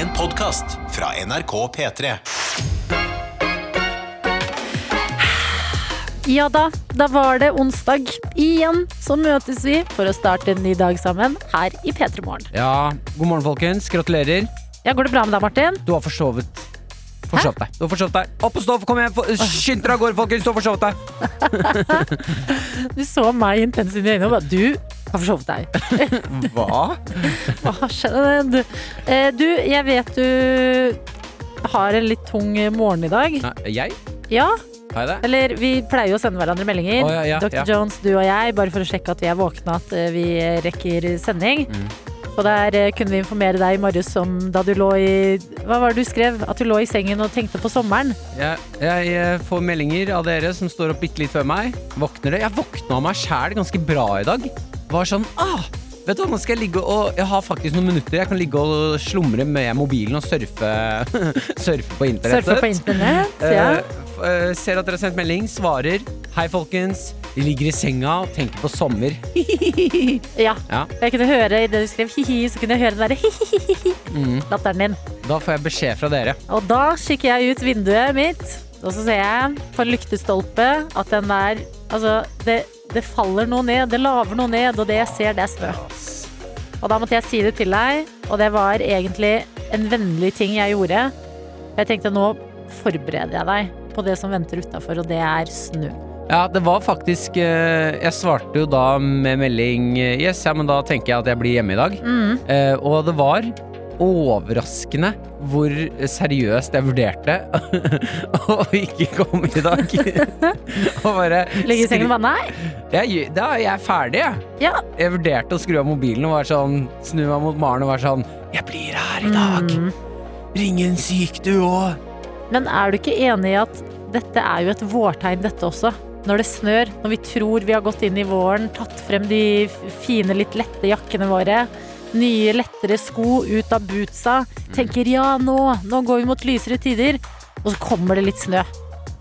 En podkast fra NRK P3. Ja da, da var det onsdag. Igjen så møtes vi for å starte en ny dag sammen her i P3 Morgen. Ja, god morgen, folkens. Gratulerer. Ja, går det bra med deg, Martin? Du har forsovet Forsovet deg. Du har forsovet deg. Opp og stå, kom igjen! for- Skynd dere av gårde, folkens! Du har forsovet deg. Du så meg intenst inn i øynene og bare Du har forsovet deg. Hva? Hva har skjedd? Eh, Du, jeg vet du har en litt tung morgen i dag. Nei, jeg? Ja, Har jeg det? eller vi pleier jo å sende hverandre meldinger. Oh, ja, ja, Dr. ja. Jones, du og jeg, bare for å sjekke at vi er våkne, at eh, vi rekker sending. Mm. Og der eh, kunne vi informere deg i morges om da du lå i Hva var det du skrev? At du lå i sengen og tenkte på sommeren. Jeg, jeg får meldinger av dere som står opp bitte litt før meg. Våkner det? Jeg våkna av meg sjæl ganske bra i dag. Var sånn ah, Vet du hva, nå skal jeg ligge og Jeg har faktisk noen minutter. Jeg kan ligge og slumre med mobilen og surfe, surfe på internettet. Surfe på internett. Ja. Uh, eh, ser at dere har sendt melding, svarer. Hei, folkens. De ligger i senga og tenker på sommer. ja. Ja. Jeg kunne høre i det du skrev hi-hi, så kunne jeg høre den derre Mm. hi-hi-latteren din. Da får jeg beskjed fra dere. Og da kikker jeg ut vinduet mitt, og så ser jeg på en lyktestolpe at den der Altså, det, det faller noe ned. Det laver noe ned, og det jeg ser, det er snø. Og da måtte jeg si det til deg, og det var egentlig en vennlig ting jeg gjorde. Jeg tenkte nå forbereder jeg deg på det som venter utafor, og det er snø. Ja, det var faktisk eh, Jeg svarte jo da med melding eh, Yes, ja, men da tenker jeg at jeg blir hjemme i dag. Mm. Eh, og det var overraskende hvor seriøst jeg vurderte å ikke komme i dag. og bare Ligge i sengen og bare nei. jeg, Da er jeg ferdig, jeg. Ja. Jeg vurderte å skru av mobilen og sånn snu meg mot Maren og være sånn Jeg blir her i dag. Mm. Ring en syk, du òg. Men er du ikke enig i at dette er jo et vårtegn, dette også? Når det snør, når vi tror vi har gått inn i våren, tatt frem de fine, litt lette jakkene våre, nye, lettere sko ut av bootsa, tenker ja, nå, nå går vi mot lysere tider, og så kommer det litt snø.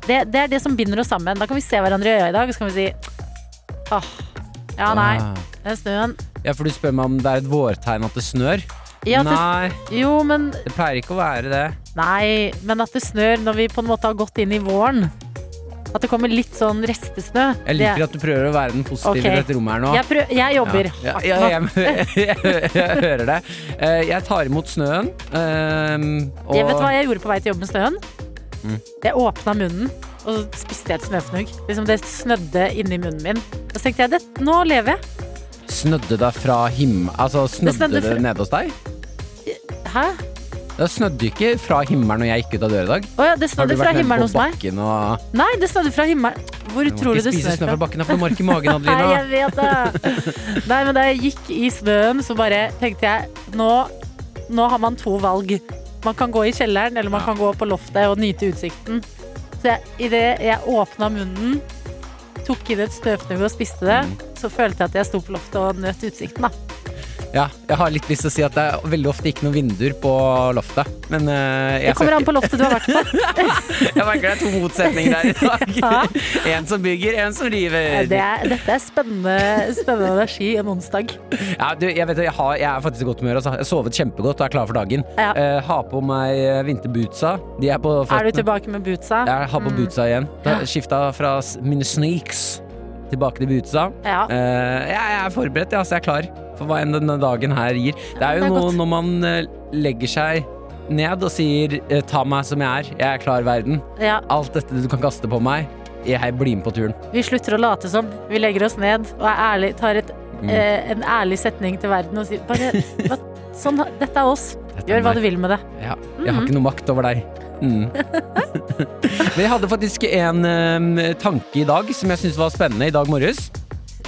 Det, det er det som binder oss sammen. Da kan vi se hverandre i øya i dag, og så kan vi si åh, ja, nei, den snøen. Ja, for du spør meg om det er et vårtegn at det snør? Ja, det, Nei, jo, men det pleier ikke å være det. Nei, men at det snør når vi på en måte har gått inn i våren. At det kommer litt sånn restesnø. Jeg liker at du prøver å være den positive okay. i dette rommet her nå. jeg, prøv, jeg jobber Ja, hardt ja, jeg, jeg, jeg, hører det. Eh, Jeg tar imot snøen. ehm, og Jeg vet hva jeg gjorde på vei til jobb med snøen? Mm. Jeg åpna munnen, og så spiste jeg et snøfnugg. Liksom det snødde inni munnen min. Og så tenkte jeg, det, nå lever jeg. Snødde det fra himmelen Altså, snødde snødde det, nede hos deg? Hæ? Det snødde ikke fra himmelen når jeg gikk ut av døra i dag. Oh, ja, det snødde fra himmelen hos meg. og Nei, det snødde fra himmelen. Hvor Du tror du det snør fra? bakken, for du mark i magen, Nei, jeg vet det. Nei, men da jeg gikk i snøen, så bare tenkte jeg nå, nå har man to valg. Man kan gå i kjelleren, eller man Ja. kan gå på loftet og nyte utsikten. Så idet jeg åpna munnen, tok inn et snøfnugg og spiste det, Mm. så følte jeg at jeg sto på loftet og nøt utsikten, da. Ja, jeg har litt lyst til å si at det er veldig ofte ikke noen vinduer på loftet. Men eh, Det kommer an på loftet du har vært på. jeg merker det er to motsetninger der i Ja. dag. En som bygger, en som river. Det er, dette er spennende, spennende energi en onsdag. Ja, du, jeg, vet, jeg, har, jeg er faktisk i godt humør. Altså. Jeg har sovet kjempegodt og er klar for dagen. Ja. Uh, har på meg eh, vinterbootsa. De er på Er du tilbake med bootsa? Jeg har på Mm. bootsa igjen. Skifta fra mine sneaks tilbake til Butsa. Ja. Uh, jeg, er forberedt, ja, så jeg er klar for hva enn denne dagen her gir. Det er det jo er noe godt. når man eh, legger seg ned og sier eh, 'ta meg som jeg er, jeg er klar, verden'. ja. Alt dette du kan kaste på meg, jeg blir med på turen. Vi slutter å late som. Vi legger oss ned og er ærlig, tar et, Mm. eh, en ærlig setning til verden og sier bare sånn, Dette er oss. Dette er Gjør hva meg. du vil med det. Ja, jeg har ikke noe makt over deg. Mm. Men jeg hadde faktisk en um, tanke i dag som jeg syntes var spennende i dag morges.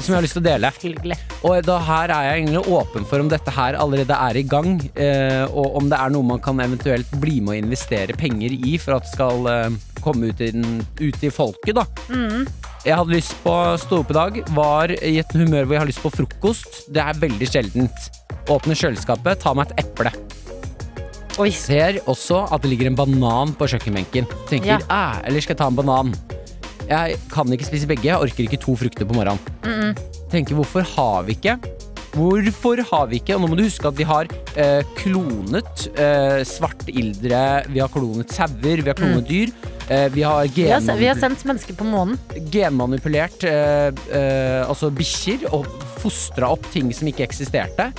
Som jeg har lyst til å dele. Hyggelig. Og da her er jeg egentlig åpen for om dette her allerede er i gang, Uh, og om det er noe man kan eventuelt bli med å investere penger i for at det skal uh, komme ut i, den, ut i folket, da. Mm. Jeg hadde lyst på å stå opp i dag, var i et humør hvor jeg har lyst på frokost. Det er veldig sjeldent. Åpne kjøleskapet, ta meg et eple. Oi. Ser også at det ligger en banan på kjøkkenbenken. Tenker, Ja. æ, eller skal jeg ta en banan? Jeg kan ikke spise begge, jeg orker ikke to frukter på morgenen. Mm -mm. Tenker, hvorfor har vi ikke Hvorfor har vi ikke Og nå må du huske at vi har eh, klonet eh, svartildre, vi har klonet sauer, vi har klonet dyr. Eh, vi har Vi har, se- vi har sendt mennesker på månen. genmanipulert eh, eh, altså bikkjer og fostra opp ting som ikke eksisterte.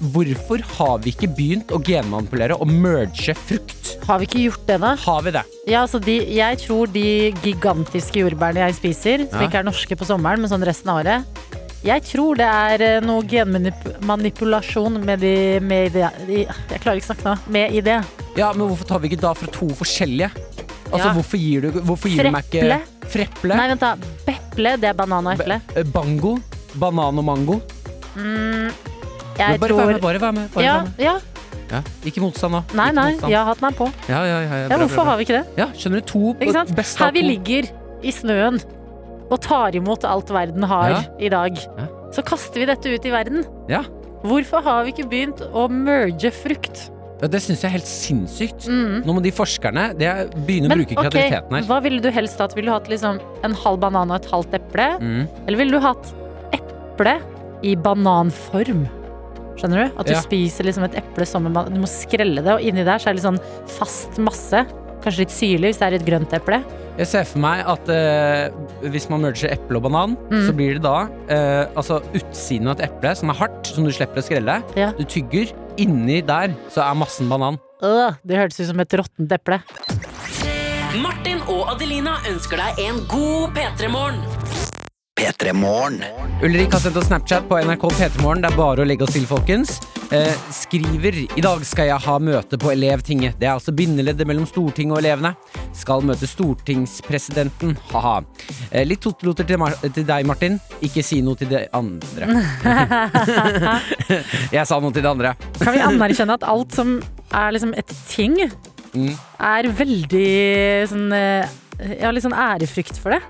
Hvorfor har vi ikke begynt å genmanipulere og merge frukt? Har vi ikke gjort det, da? Har vi det? Ja, altså de, jeg tror de gigantiske jordbærene jeg spiser, som Ja. ikke er norske på sommeren, men sånn resten av året Jeg tror det er eh, noe genmanipulasjon med de, med i det Jeg klarer ikke snakke nå. Med i det. Ja, men hvorfor tar vi ikke da fra to forskjellige? Altså, Ja. hvorfor gir du, hvorfor gir du meg ikke Freple. Nei, vent da. Beple, det er banan og eple. Be Bango? Banan og mango? Jeg bare tror vær med, bare vær med. Bare ja, vær med. ja. Ja. Ikke motstand nå. Nei, nei. motstand. Ja-hatten er på. Ja, ja, ja, ja, Ja, bra, hvorfor bra, bra. har vi ikke det? Ja, skjønner du? To Her vi ligger i snøen og tar imot alt verden har Ja. i dag, Ja. så kaster vi dette ut i verden. Ja. Hvorfor har vi ikke begynt å merge frukt? Det syns jeg er helt sinnssykt. Mm. Nå må de forskerne de begynne å bruke kreativiteten her. hva ville du helst hatt? Ville du hatt liksom en halv banan og et halvt eple? Mm. Eller ville du hatt eple i bananform? Skjønner du? At du spiser liksom et eple som en banan. Du må skrelle det, og inni der så er det litt sånn fast masse. Kanskje litt syrlig hvis det er et grønt eple. Jeg ser for meg at eh, hvis man merger eple og banan, Mm. så blir det da eh, altså utsiden av et eple som er hardt, som du slipper å skrelle. Ja. Du tygger. Inni der så er massen banan. Øh, det hørtes ut som et råttent eple. Martin og Adelina ønsker deg en god P3-morgen. P3 Morgen. Ulrik har sendt oss Snapchat på NRK P3morgen. Det er bare å legge oss til, folkens. Eh, skriver I dag skal jeg ha møte på Elevtinget. Det er altså bindeleddet mellom Stortinget og elevene. Skal møte stortingspresidenten. Ha-ha. Eh, litt totteloter til, til deg, Martin. Ikke si noe til de andre. jeg sa noe til de andre. Kan vi anerkjenne at alt som er liksom et ting, Mm. er veldig sånn Jeg har litt sånn ærefrykt for det.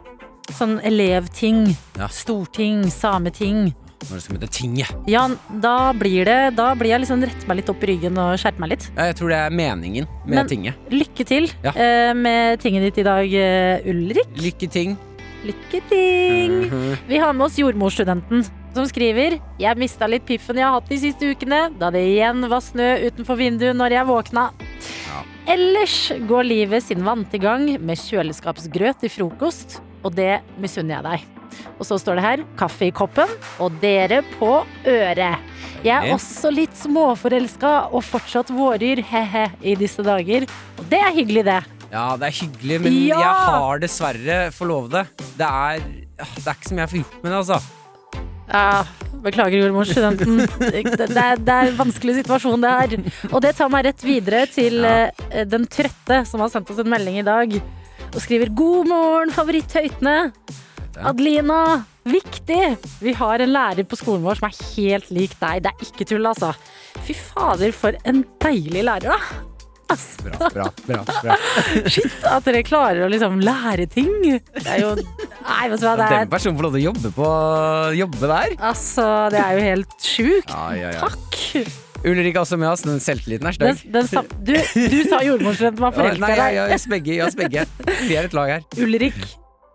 Sånn elevting, Ja. storting, sameting. Når det skal møte tinget. Ja, da blir det Da blir jeg liksom rette meg litt opp i ryggen og skjerpe meg litt. Ja, jeg tror det er meningen med Men- tinget. Lykke til Ja. eh, med tinget ditt i dag, eh, Ulrik. Lykke ting. Lykke ting! Mhm. Vi har med oss jordmorstudenten som skriver Jeg mista litt piffen jeg har hatt de siste ukene, da det igjen var snø utenfor vinduet når jeg våkna. Ellers går livet sin vante gang med kjøleskapsgrøt til frokost, og det misunner jeg deg. Og så står det her kaffe i koppen og dere på øret. Jeg er også litt småforelska og fortsatt våryr, he-he, i disse dager. Og det er hyggelig, det. Ja, det er hyggelig, men Ja! jeg har dessverre forlovet Det er, det er ikke som jeg får gjort med det, altså. Ja, beklager, jordmorstudenten. Det, det, det er en vanskelig situasjon, det her. Og det tar meg rett videre til Ja. eh, den trøtte som har sendt oss en melding i dag. Og skriver 'God morgen, favoritthøytene'. Adelina, viktig! Vi har en lærer på skolen vår som er helt lik deg. Det er ikke tull, altså. Fy fader, for en deilig lærer, da. Ass, Bra, bra, bra. bra. shit, at dere klarer å liksom lære ting. Det er jo Nei, vet du hva, det Den er personen får lov til å jobbe på jobbe der. Altså, det er jo helt sjukt. Ja, ja, ja. Takk. Ulrik er også med oss. Den selvtilliten er stygg. du, du sa jordmorstudenten var forelska Nei, i deg. ja, oss begge, oss begge. Vi er et lag her. Ulrik.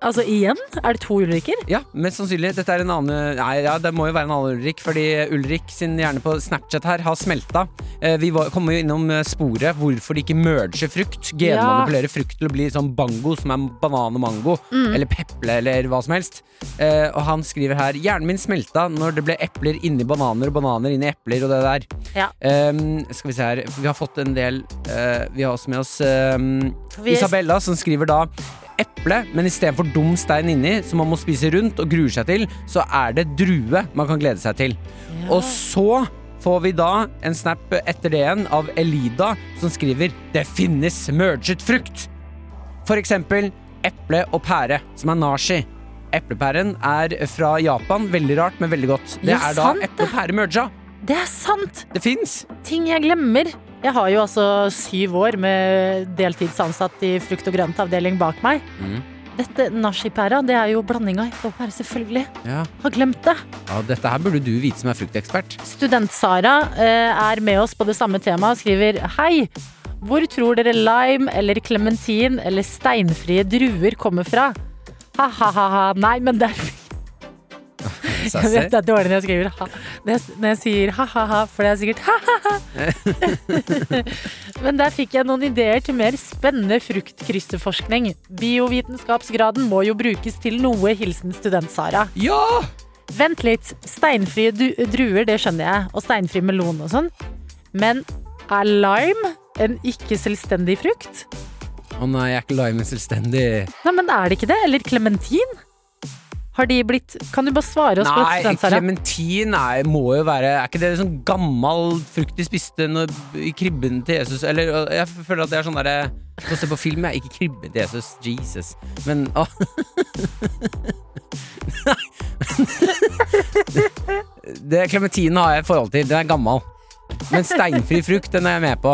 Altså igjen? Er det to Ulrikker? Ja, mest sannsynlig. Dette er en annen Nei, ja, det må jo være en annen Ulrik, fordi Ulrik sin hjerne på Snapchat her har smelta. Eh, vi var, kom jo innom eh, sporet hvorfor de ikke merger frukt. Genmanipulerer frukt til å bli sånn bango, som er banan og mango. Mm. Eller peple, eller hva som helst. Eh, og han skriver her Hjernen min smelta når det ble epler inni bananer og bananer inni epler og det der. Ja. Ehm, skal vi se her Vi har fått en del eh, Vi har også med oss ehm, Isabella, som skriver da eple, men istedenfor dum stein inni, som man må spise rundt og gruer seg til, så er det drue man kan glede seg til. Og så får vi da en snap etter det igjen av Elida, som skriver 'Det finnes merget frukt'. For eksempel eple og pære, som er nashi. Eplepæren er fra Japan. Veldig rart, men veldig godt. Det Ja, er da eple og pære merga. Det er sant! Det fins! Ting jeg glemmer. Jeg har jo altså syv år med deltidsansatt i frukt- og grøntavdeling bak meg. Mm. Dette nachipæra, det er jo blanding av eple og pære, selvfølgelig. Ja. Har glemt det. ja, dette her burde du vite som er fruktekspert. Student-Sara eh, er med oss på det samme temaet og skriver Hei! Hvor tror dere lime eller klementin eller steinfrie druer kommer fra? Ha-ha-ha. Nei, men det er Jeg vet det er dårlig når jeg skriver ha. Når jeg, sier ha-ha-ha, for det er sikkert ha-ha-ha. Men der fikk jeg noen ideer til mer spennende fruktkrysseforskning. Biovitenskapsgraden må jo brukes til noe, hilsen student Sara. Ja! Vent litt. Steinfrie du- druer, det skjønner jeg, og steinfri melon og sånn. Men er lime en ikke-selvstendig frukt? Å nei, jeg er ikke lime selvstendig. Nei, men er det ikke det? Eller klementin? Har de blitt Kan du bare svare oss på Nei, dette, student klementin er- må jo være Er ikke det sånn gammel frukt de spiste når, i kribben til Jesus? Eller øh, jeg føler at det er sånn derre Få se på film, jeg. Ikke kribben til Jesus. Jesus. Men å. Nei. Klementinen har jeg forhold til. Den er gammel. Men steinfri frukt, den er jeg med på.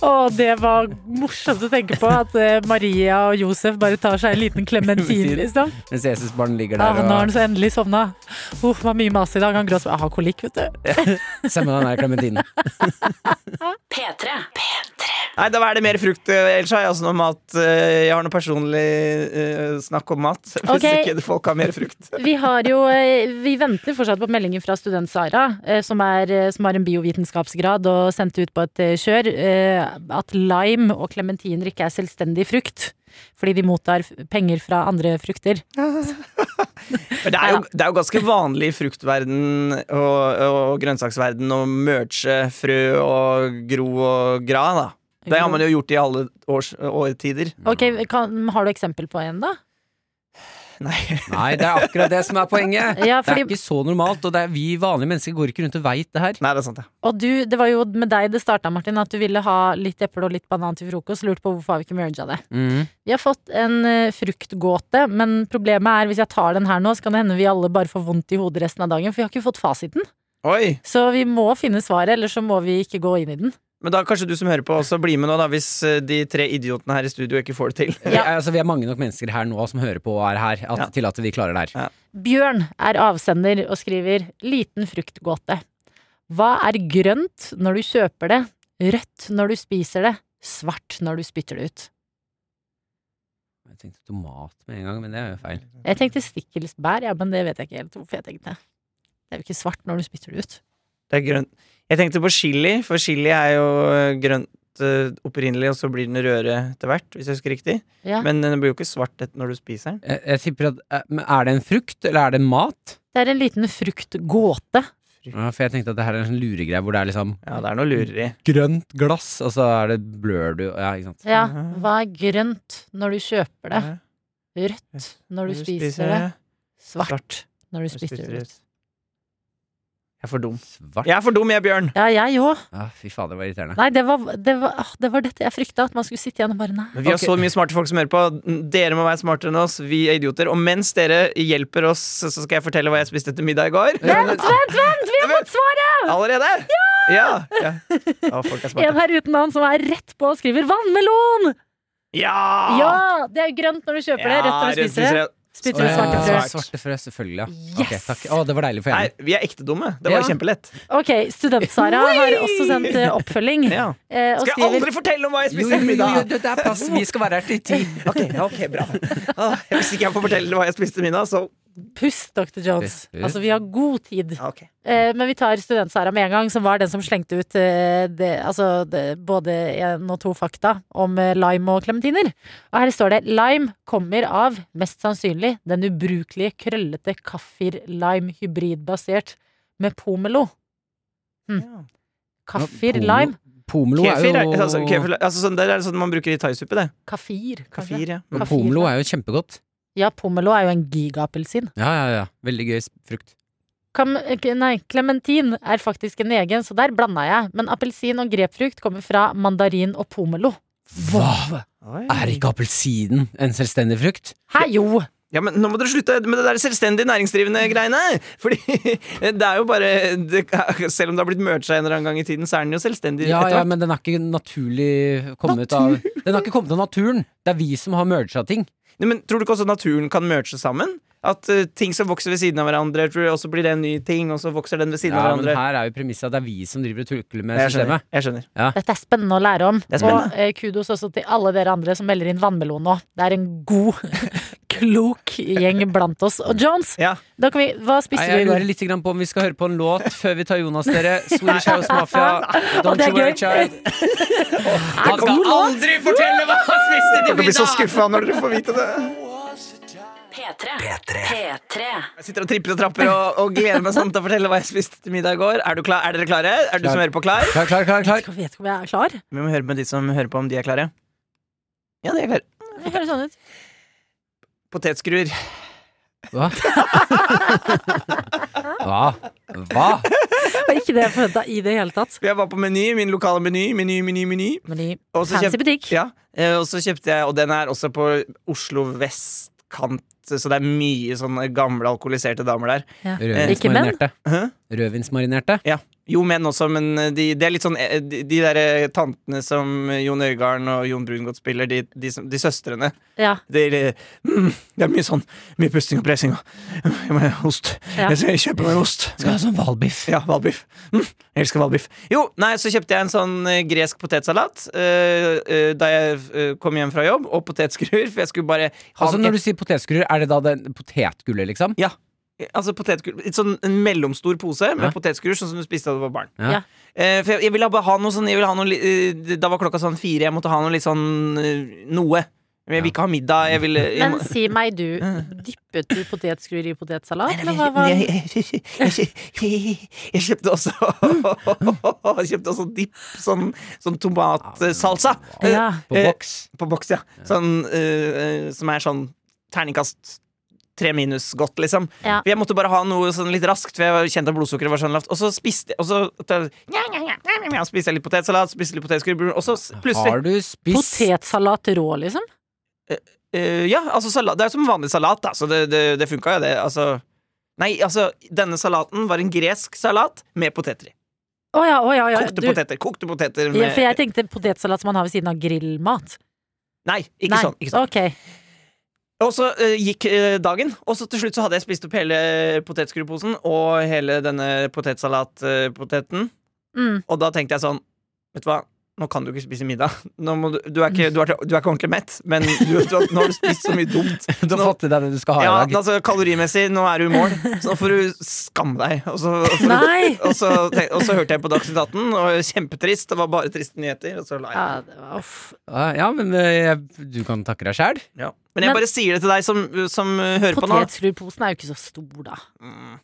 Å, det var morsomt å tenke på. At eh, Maria og Josef bare tar seg en liten klementin, liksom. Mens Jesus barn ligger der Ja, nå har han så endelig sovna. Uff, var mye mas i dag. Han gråt. Jeg har kolikk, vet du. Se med den der klementinen. P3. Nei, da er det mer frukt. eh, Ellers har jeg også noe mat. eh, Jeg har noe personlig eh, snakk om mat. Hvis okay. ikke folk har mer frukt. Vi har jo Vi venter fortsatt på meldinger fra student Sara, som, er, som har en biovitenskapsgrad og sendte ut på et kjør, at lime og klementiner ikke er selvstendig frukt. Fordi de mottar penger fra andre frukter. Men det er, jo, det er jo ganske vanlig i fruktverden og, og grønnsaksverden å merge frø og gro og gra, da. Det har man jo gjort i alle års, årtider. Ok, kan, Har du eksempel på en, da? Nei. Nei, det er akkurat det som er poenget. Ja, Det er ikke så normalt, og det er vi vanlige mennesker går ikke rundt og veit det her. Nei, det er sant, ja. og du, det var jo med deg det starta, Martin, at du ville ha litt eple og litt banan til frokost. Lurte på hvorfor har vi ikke merga det. Mm. Vi har fått en uh, fruktgåte, men problemet er hvis jeg tar den her nå, så kan det hende vi alle bare får vondt i hodet resten av dagen, for vi har ikke fått fasiten. Oi! Så vi må finne svaret, eller så må vi ikke gå inn i den. Men da kanskje du som hører på også blir med nå, da, hvis eh, de tre idiotene her i studio ikke får det til. Vi, er- altså, vi er mange nok mennesker her nå som hører på og er her, at, Ja. til at vi klarer det her. Bjørn er avsender og skriver 'liten fruktgåte'. Hva er grønt når du kjøper det, rødt når du spiser det, svart når du spytter det ut? Jeg tenkte tomat med en gang, men det er jo feil. Jeg tenkte stikkelsbær, ja, men det vet jeg ikke helt hvorfor jeg tenkte. Det er jo ikke svart når du spytter det ut. Det er grønt. Jeg tenkte på chili, for chili er jo eh, grønt eh, opprinnelig, og så blir den rødere etter hvert, hvis jeg husker riktig. Ja. Men den blir jo ikke svart når du spiser den. Jeg, jeg tipper at eh, Er det en frukt, eller er det mat? Det er en liten fruktgåte. Ja, for jeg tenkte at det her er en sånn luregreie hvor det er liksom Ja, det er noe lureri. grønt glass, og så er det blør du Ja, ikke sant. Ja, hva er grønt når du kjøper det? Rødt når du spiser det, svart når du spiser det. Jeg er for dum. Svart. Jeg er for dum, jeg, Bjørn. Ja, jeg òg. Ah, fy faen, det var irriterende. Nei, det var, det, var, ah, det var dette jeg frykta, at man skulle sitte igjen og bare nei. Men vi har så mye smarte folk som hører på. Dere må være smartere enn oss. Vi er idioter. Og mens dere hjelper oss, så skal jeg fortelle hva jeg spiste til middag i går. Vent, vent, vent! Vi har fått svaret! Allerede? Ja! ja. Å, folk er En her uten navn som er rett på og skriver vannmelon! Ja! Ja! Det er grønt når du kjøper det, rødt når du spiser det. Spytter du svarte frø. Svarte frø, selvfølgelig. Ja. Yes! okay, takk. Å, det var deilig for Nei, vi er ekte dumme. Det var Ja. kjempelett. Ok, Student-Sara har også sendt eh, oppfølging. Ja. eh, og Skal jeg aldri fortelle om hva jeg spiste i middag? jo, jo, det er plass. Vi skal være her til ti. Ok, ok, bra. Hvis ikke jeg får fortelle hva jeg spiste i middag, så Pust, Dr. Jones. Altså, vi har god tid. Okay. Eh, men vi tar Student-Sara med en gang, som var den som slengte ut eh, det, altså, det, både én og to fakta om eh, lime og klementiner. Og her står det lime kommer av, mest sannsynlig, den ubrukelige, krøllete kaffir-lime hybridbasert med pomelo. Ja. Kaffir-lime. Pomelo er Kefir, er, jo altså, kefir, altså, sånn, det er sånn man bruker i thaisuppe, det. Kafir. Kafir, ja. Men Kafir, Pomelo er jo kjempegodt. Ja, pomelo er jo en gigappelsin. Ja, ja, ja. Veldig gøy frukt. Kam, nei, klementin er faktisk en egen, så der blanda jeg. Men appelsin og grepfrukt kommer fra mandarin og pomelo. Hva? Oi. Er ikke appelsinen en selvstendig frukt? Hæ, jo! Ja, men Nå må dere slutte med det der selvstendig næringsdrivende greiene! Fordi det er jo bare det, Selv om det har blitt mercha en eller annen gang i tiden, så er den jo selvstendig Ja, ja, men den er ikke naturlig kommet av Den har ikke kommet av naturen. Det er vi som har mercha ting. Nei, men Tror du ikke også naturen kan merge sammen? At uh, ting som vokser ved siden av hverandre, tror jeg også blir det en ny ting, og så vokser den ved siden Ja, av men hverandre? her er jo premisset at det er vi som driver og tukler med Jeg skjønner. systemet. Jeg skjønner. Dette er spennende å lære om. Og uh, kudos også til alle dere andre som melder inn vannmelon nå. Det er en god klok gjeng blant oss. Og Jones, Ja. da kan vi, hva Nei, spiste du jeg lurer går? litt på om vi skal høre på en låt før vi tar Jonas, dere. Swedish House Mafia. Don't you worry, child. Han skal låt. aldri fortelle hva han spiste til Jeg blir så middag! skuffa når dere får vite det. P3. P3. P3. Jeg sitter og tripper og trapper og, og gleder meg sånn til å fortelle hva jeg spiste til middag i går. Er, du klar? er dere klare? Er du som hører på, klar? Klar, klar, klar, klar. Jeg vet ikke om jeg er klar. Vi må høre med de som hører på, om de er klare. Ja, de er klare. Det høres sånn ut. Potetskruer. Hva? Hva? Hva? Var ikke det jeg forventa i det hele tatt. Jeg var på Meny, min lokale Meny. Meny, Meny, Meny. meny. Og så fancy kjøpt- butikk. Ja, eh, og så kjøpte jeg Og den er også på Oslo vestkant, så det er mye sånne gamle alkoholiserte damer der. Ja. Rødvinsmarinerte. Hæ? Rødvinsmarinerte. Ja. Jo, menn også, men eh, de, det er litt sånn eh, De, de der eh, tantene som Jon Øigarden og Jon Brungot spiller, de, de, de søstrene. Ja. Det er, mm, det er mye sånn Mye pusting og pressing og Jeg må ha ost. Ja. Jeg skal kjøpe meg ost. Skal ha sånn hvalbiff. Ja, hvalbiff. Mm, jeg elsker hvalbiff. Jo, nei, så kjøpte jeg en sånn gresk potetsalat uh, uh, da jeg uh, kom hjem fra jobb, og potetskruer, for jeg skulle bare ha Altså Når du sier potetskrur, er det da den potetgullet, liksom? Ja. Altså potetgull sånn En mellomstor pose med Ja. potetskruer, sånn som du spiste da du var barn. Ja. Eh, for jeg, jeg ville bare ha noe sånn jeg ville ha noe, eh, Da var klokka sånn fire, jeg måtte ha noe litt sånn eh, noe. Men jeg vil ikke ha middag. Jeg vil, jeg Men si meg, du. Dyppet du potetskruer i potetsalat? Nei, nei, jeg, jeg, kjøpte også Jeg kjøpte også dipp, sånn, sånn tomatsalsa. Ja. På eh, boks? På boks, ja. Sånn, eh, som er sånn terningkast tre minus godt, liksom. Ja. For Jeg måtte bare ha noe sånn litt raskt, for jeg var- kjente at blodsukkeret var sånn lavt. Og så spiste jeg Og så spiste jeg litt potetsalat, spiste litt potetskrubber og så plutselig Har du spist Potetsalat rå, liksom? Eh, Ja, altså salat, det er som vanlig salat, da, så det, det, det funka jo, det. Altså Nei, altså, denne salaten var en gresk salat med poteter i. Oh ja, oh ja. ja. Kokte Du, poteter. Kokte poteter ja, med for jeg tenkte potetsalat som man har ved siden av grillmat. Nei, ikke Nei. sånn. Ikke sånn. Ok. Og så uh, gikk uh, dagen, og så til slutt så hadde jeg spist opp hele potetskruposen og hele denne potetsalatpoteten. Mm. Og da tenkte jeg sånn Vet du hva, nå kan du ikke spise middag. Nå må du, du, er ikke, du, er, du er ikke ordentlig mett, men du, du, nå har du spist så mye dumt. Du har fått i deg det du skal ha ja, i dag. altså Kalorimessig, nå er du i mål, så nå får du skamme deg. Og så, og så, Nei! og så, tenk- og så hørte jeg på Dagsnytt 18, og kjempetrist. Det var bare triste nyheter. Og så la jeg. Ja, det var, uff. Ja, men eh, jeg- du kan takke deg sjæl. Ja. Men jeg Men- bare sier det til deg som, som hører på nå. Potetskruposen er jo ikke så stor, da. Mm,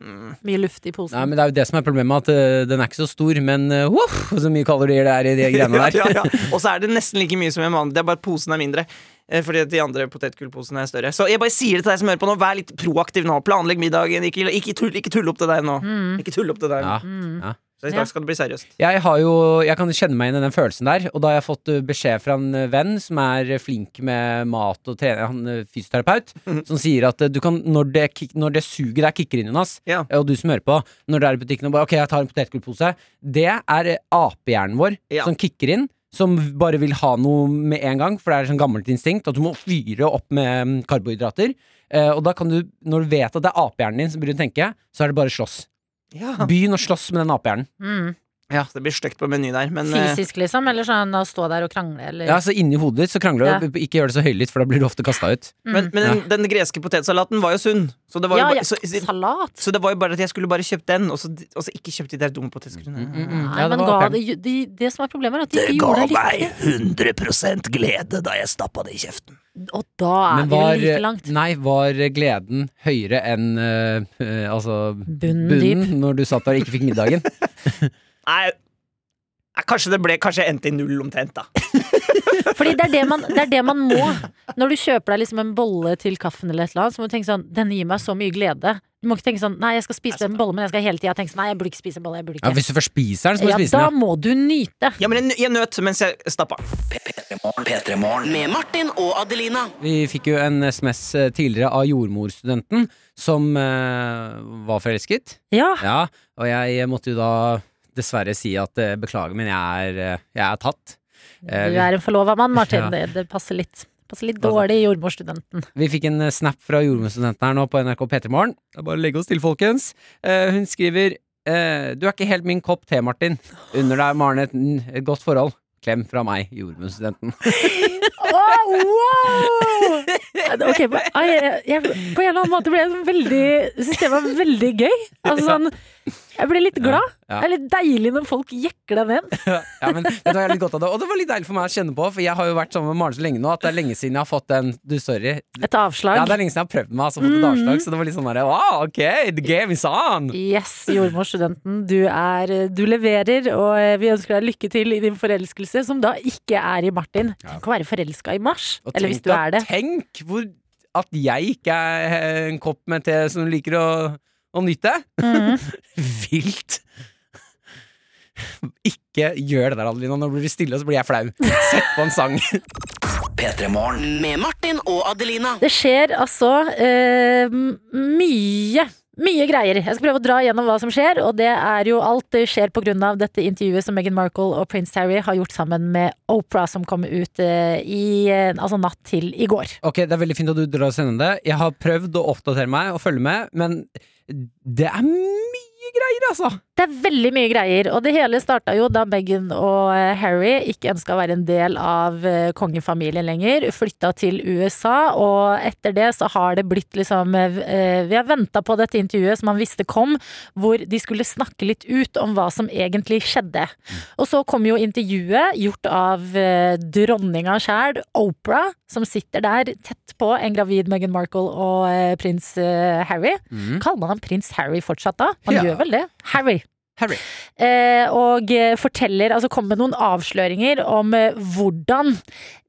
mm. Mye luft i posen. Nei, men Det er jo det som er problemet, at eh, den er ikke så stor, men uh, wow, så mye kalorier det er i de greiene der. Ja, ja, ja. Og så er det nesten like mye som en vanlig. Det er bare at posen er mindre. Eh, Fordi at de andre potetgullposene er større. Så jeg bare sier det til deg som hører på nå. Vær litt proaktiv nå. Planlegg middagen. Ikke, ikke, tull, ikke tull opp til deg nå. Mm. Ikke tull opp til deg nå. Ja. Mm. Ja. Så i dag skal det bli seriøst. Jeg, har jo, jeg kan kjenne meg inn i den følelsen der, og da har jeg fått uh, beskjed fra en uh, venn som er uh, flink med mat og trening, han fysioterapeut, -hmm. som sier at du kan, når det, når det suget der kicker inn, Jonas, Ja. og du som hører på, når du er i butikken og bare ok, jeg tar en potetgullpose, det er apehjernen vår Ja. som kicker inn. Som bare vil ha noe med en gang, for det er sånn gammelt instinkt. At du må fyre opp med mm, karbohydrater. Eh, og da kan du, når du vet at det er apehjernen din som begynner å tenke, så er det bare slåss. Ja. Begynn å slåss med den apehjernen. Mm. Ja, det blir stygt på Meny der, men eh, Fysisk, liksom? Eller sånn å stå der og krangle, eller Ja, så inni hodet ditt så krangler Ja. Ikke gjør det så høylytt, for da blir du ofte kasta ut. Mm. Men, men den, den greske potetsalaten var jo sunn. Så det var jo ja, bare, så, så, Salat? så det var jo bare at jeg skulle bare kjøpt den, og så, og så ikke kjøpt de der dumme potetskrudene. Mm, mm, Ja, det men ga det, jo- de, det som er problemet, er at de Det ga gjorde det meg riktig. 100 glede da jeg stappa det i kjeften. Og da er Men vi jo like langt. nei, var gleden høyere enn eh, eh, altså Bunnen bunnen når du satt der og ikke fikk middagen? Nei, nei, kanskje det ble Kanskje jeg endte i null omtrent, da. Fordi det er det, man, det er det man må. Når du kjøper deg liksom en bolle til kaffen eller et eller annet, så må du tenke sånn Denne gir meg så mye glede. Du må ikke tenke sånn Nei, jeg skal spise en bolle, men jeg skal hele tida tenke sånn Nei, jeg burde ikke spise en bolle. Jeg burde Ja. Hvis du først spiser den, så må Ja, du spise da må du nyte. Ja, men jeg, jeg nøt mens jeg stappa. P3 Med Martin og Adelina. Vi fikk jo en SMS tidligere av jordmorstudenten som uh, var forelsket. Ja. Ja, og jeg måtte jo da dessverre si at uh, beklager, men jeg er, uh, jeg er tatt. Eh, Du er en forlova mann, Martin. Ja. Det, passer litt. Passer litt dårlig i jordmorstudenten. Vi fikk en eh, snap fra jordmorstudenten her nå på NRK P3 Morgen. Det er bare å legge oss til, folkens. Eh, hun skriver Du er ikke helt min kopp te, Martin. Under deg, Maren, et, godt forhold. Klem fra meg, jordmorstudenten. Oh, wow! Ok, på, jeg, jeg, på en eller annen måte ble jeg veldig Syns det var veldig gøy. Altså sånn Jeg ble litt glad. Ja. Det er litt deilig når folk jekker deg ned. Ja, men vet du jeg litt godt av det Og det var litt deilig for meg å kjenne på, for jeg har jo vært sammen med Maren så lenge nå at det er lenge siden jeg har fått en Du, sorry. Et avslag. Ja, det er lenge siden jeg har prøvd meg, altså fått et avslag, så det var litt sånn derre Wow, ok, the game is on! Yes, jordmorstudenten. Du, er, du leverer, og eh, vi ønsker deg lykke til i din forelskelse, som da ikke er i Martin. Tenk å være forelska i mars. Og Eller tenk hvis du er det. Tenk hvor at jeg ikke er en kopp med te som liker å, å nytte. Mm. Vilt! Ikke gjør det der, Adelina. Nå blir det stille, og så blir jeg flau. Sett på en sang. Med Martin og Adelina. Det skjer altså eh, mye. Mye greier. Jeg skal prøve å dra gjennom hva som skjer, og det er jo alt det skjer pga. dette intervjuet som Meghan Markle og prins Harry har gjort sammen med Opera, som kom ut eh, i eh, altså natt til i går. Ok, Det er veldig fint at du drar og sender det. Jeg har prøvd å oppdatere meg og følge med, men det er mye greier, altså! Det er veldig mye greier, og det hele starta jo da Meghan og eh, Harry ikke ønska å være en del av eh, kongefamilien lenger, flytta til USA, og etter det så har det blitt liksom eh, Vi har venta på dette intervjuet som han visste kom, hvor de skulle snakke litt ut om hva som egentlig skjedde. Og så kom jo intervjuet, gjort av dronninga sjæl, Opera, som sitter der tett på en gravid Meghan Markle og eh, prins eh, Harry. Kaller man ham prins Harry fortsatt da? Man Ja. gjør vel det? Harry. Harry. Eh, og eh, forteller, altså kommer med noen avsløringer om eh, hvordan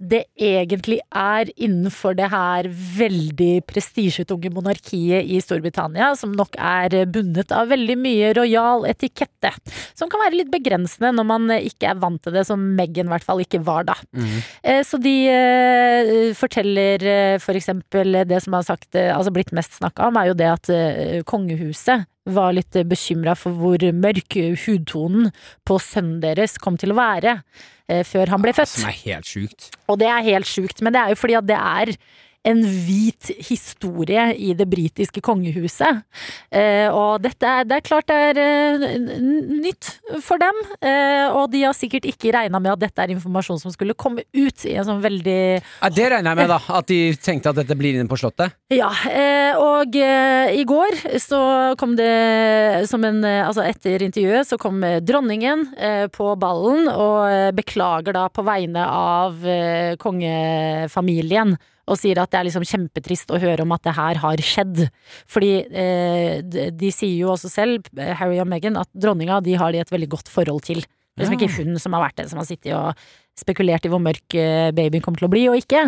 det egentlig er innenfor det her veldig prestisjetunge monarkiet i Storbritannia, som nok er bundet av veldig mye rojal etikette. Som kan være litt begrensende når man ikke er vant til det, som Meghan i hvert fall ikke var da. Eh, Så de forteller for eksempel det som har sagt, altså blitt mest snakka om, er jo det at eh, kongehuset var litt bekymra for hvor mørk hudtonen på sønnen deres kom til å være eh, før han ble født. Som er helt sjukt. Og det er helt sjukt, men det er jo fordi at det er en hvit historie i det britiske kongehuset. Eh, og dette er, det er klart det er eh, nytt for dem. Eh, og de har sikkert ikke regna med at dette er informasjon som skulle komme ut i en sånn veldig Ja, det regner jeg med, da. At de tenkte at dette blir inne på Slottet. Ja, eh, og i går så kom det som en Altså etter intervjuet så kom dronningen på ballen og beklager da på vegne av kongefamilien. Og sier at det er liksom kjempetrist å høre om at det her har skjedd. Fordi eh, de, de sier jo også selv, eh, Harry og Meghan, at dronninga de har de et veldig godt forhold til. Det er liksom ikke hun som har vært den som har sittet og spekulert i hvor mørk eh, babyen kommer til å bli og ikke.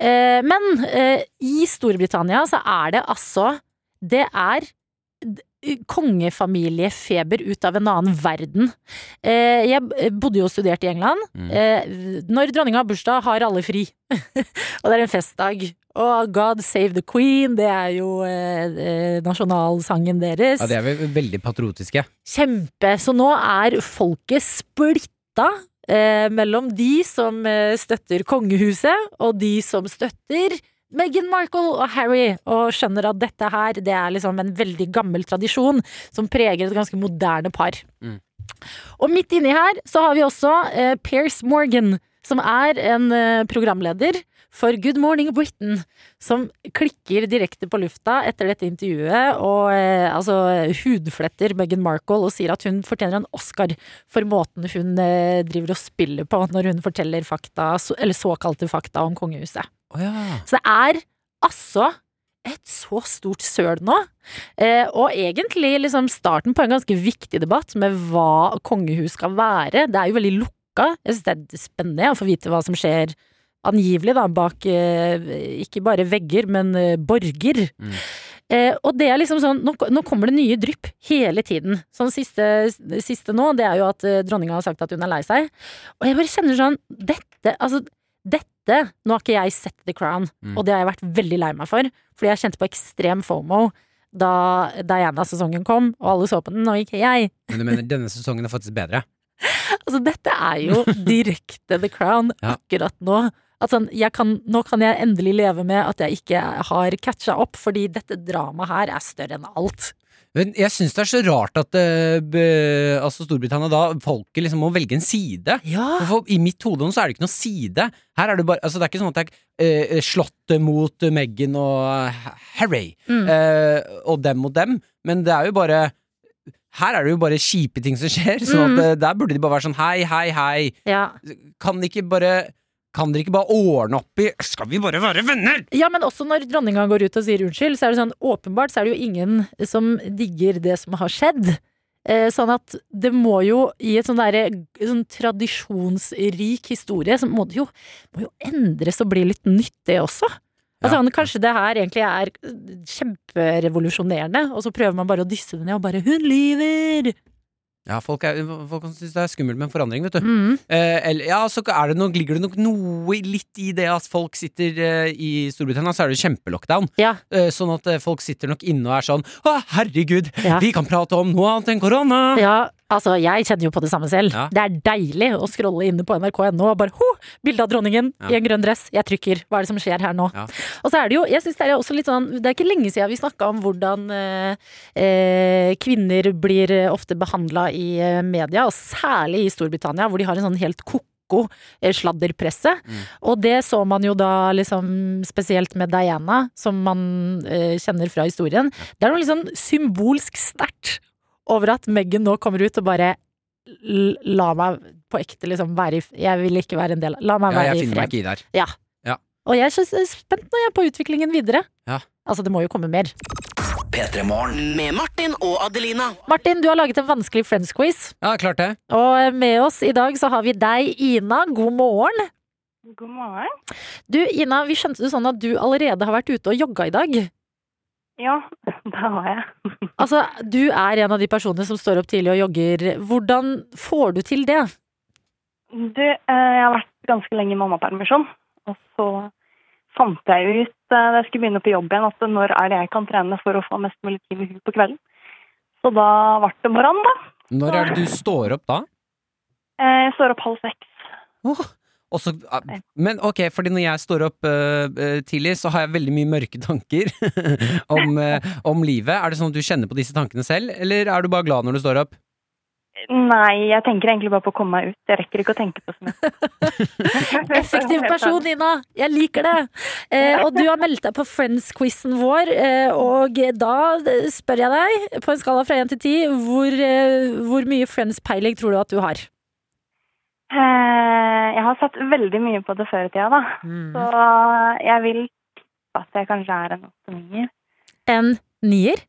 Eh, men eh, i Storbritannia så er det altså Det er kongefamiliefeber ut av en annen verden. Eh, jeg bodde jo og studerte i England. Mm. Eh, når dronninga har bursdag, har alle fri. og det er en festdag. Og God save the queen, det er jo eh, eh, nasjonalsangen deres. Ja, De er vel veldig patriotiske. Kjempe. Så nå er folket splitta eh, mellom de som eh, støtter kongehuset, og de som støtter Meghan Markle og Harry, og skjønner at dette her det er liksom en veldig gammel tradisjon som preger et ganske moderne par. Mm. Og midt inni her så har vi også eh, Piers Morgan, som er en eh, programleder for Good Morning Britain, som klikker direkte på lufta etter dette intervjuet og eh, altså hudfletter Meghan Markle og sier at hun fortjener en Oscar for måten hun eh, driver og spiller på når hun forteller fakta, så- eller såkalte fakta om kongehuset. Å ja. Så det er altså et så stort søl nå. Eh, og egentlig liksom starten på en ganske viktig debatt med hva kongehus skal være. Det er jo veldig lukka. Jeg synes det er spennende å få vite hva som skjer angivelig da, bak eh, ikke bare vegger, men eh, borger. Mm. Eh, og det er liksom sånn, nå, nå kommer det nye drypp hele tiden. Sånn siste, siste nå, det er jo at eh, dronninga har sagt at hun er lei seg. Og jeg bare kjenner sånn, dette, altså dette Nå har ikke jeg sett The Crown, Mm. og det har jeg vært veldig lei meg for. Fordi jeg kjente på ekstrem fomo da Diana-sesongen kom, og alle så på den, og ikke jeg. Men du mener denne sesongen er faktisk bedre? Altså, dette er jo direkte The Crown Ja. akkurat nå. Sånn, jeg kan, nå kan jeg endelig leve med at jeg ikke har catcha opp, fordi dette dramaet her er større enn alt. Men jeg syns det er så rart at uh, altså Storbritannia da folket liksom må velge en side. Ja. For I mitt hode så er det ikke noe side. Her er det bare Altså det er ikke sånn at det er uh, slått mot Meghan og Harry Mm. uh, og dem mot dem, men det er jo bare her er det jo bare kjipe ting som skjer, så Mm. at, der burde de bare være sånn hei, hei, hei. ja. Kan de ikke bare Kan dere ikke bare ordne opp i Skal vi bare være venner?! Ja, men også når dronninga går ut og sier unnskyld, så er det sånn åpenbart så er det jo ingen som digger det som har skjedd. Eh, sånn at det må jo, i et sånn derre sånn tradisjonsrik historie, så må det jo, må jo endres og bli litt nytt, det også. Altså, Ja. Kanskje det her egentlig er kjemperevolusjonerende, og så prøver man bare å dysse det ned og bare 'hun lyver'! Ja, folk, er, folk syns det er skummelt med en forandring, vet du. Mm. Eh, eller, ja, så er det nok, ligger det nok noe litt i det at folk sitter eh, i Storbritannia, så er det kjempelockdown. Ja. Eh, sånn at eh, folk sitter nok inne og er sånn Å, herregud, Ja. vi kan prate om noe annet enn korona! Ja, altså jeg kjenner jo på det samme selv. Ja. Det er deilig å scrolle inne på nrk.no og bare ho, bilde av dronningen Ja. i en grønn dress. Jeg trykker. Hva er det som skjer her nå? Ja. Og så er det jo, jeg synes det er også litt sånn Det er ikke lenge siden vi snakka om hvordan eh, eh, kvinner blir eh, ofte behandla i eh, media, og særlig i Storbritannia, hvor de har en sånn helt ko-ko eh, sladderpresse. Mm. Og det så man jo da liksom spesielt med Diana, som man eh, kjenner fra historien. Det er noe sånn symbolsk sterkt over at Meghan nå kommer ut og bare La meg på ekte liksom være i Jeg vil ikke være en del av La meg Ja, være jeg i finner meg ikke i der. Og jeg er så spent nå jeg er på utviklingen videre. Ja. Altså, det må jo komme mer. Med Martin og Adelina. Martin, du har laget en vanskelig Friends-quiz. Ja, klart det. Og med oss i dag så har vi deg, Ina. God morgen. God morgen. Du, Ina, vi skjønte det sånn at du allerede har vært ute og jogga i dag. Ja, det har jeg. Altså, du er en av de personene som står opp tidlig og jogger. Hvordan får du til det? Du, eh, jeg har vært ganske lenge i mammapermisjon, og så fant jeg ut eh, da jeg skulle begynne på jobb igjen, at når er det jeg kan trene for å få mest mulig tid med hun på kvelden. Så da ble det morgen, da. Når er det du står opp da? Eh, Jeg står opp halv seks. Åh, og så- ah, men ok, fordi når jeg står opp eh, tidlig, så har jeg veldig mye mørke tanker om, uh, om livet. Er det sånn at du kjenner på disse tankene selv, eller er du bare glad når du står opp? Nei, jeg tenker egentlig bare på å komme meg ut. Jeg rekker ikke å tenke på så mye. Effektiv person, Nina. Jeg liker det! Eh, og du har meldt deg på Friends-quizen vår, eh, og da spør jeg deg, på en skala fra én til ti, hvor, eh, hvor mye Friends-peiling tror du at du har? Eh, Jeg har satt veldig mye på det før i tida, da. Så jeg vil tippe at jeg kanskje er en åtte-nier. En nier?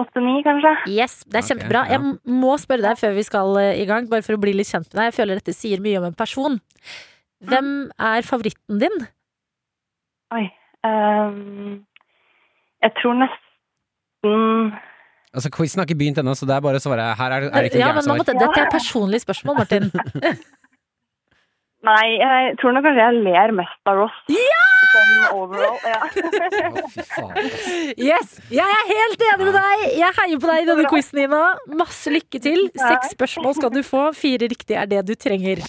Åtte-ni, kanskje? Yes, det er okay, kjempebra. ja. Jeg må spørre deg før vi skal eh, i gang, bare for å bli litt kjent med deg. Jeg føler dette sier mye om en person. Hvem er favoritten din? Oi. um, jeg tror nesten Altså, Quizen har ikke begynt ennå, så det er bare å svare. Her er, er det ikke Ja, noe men gærent svar. dette er personlige spørsmål, Martin. Nei, jeg tror nok kanskje jeg ler mest av Ross. Ja! Sånn overall. Ja. Yes! Jeg er helt enig med deg! Jeg heier på deg i denne quizen, Ina. Masse lykke til. Seks spørsmål skal du få. Fire riktige er det du trenger.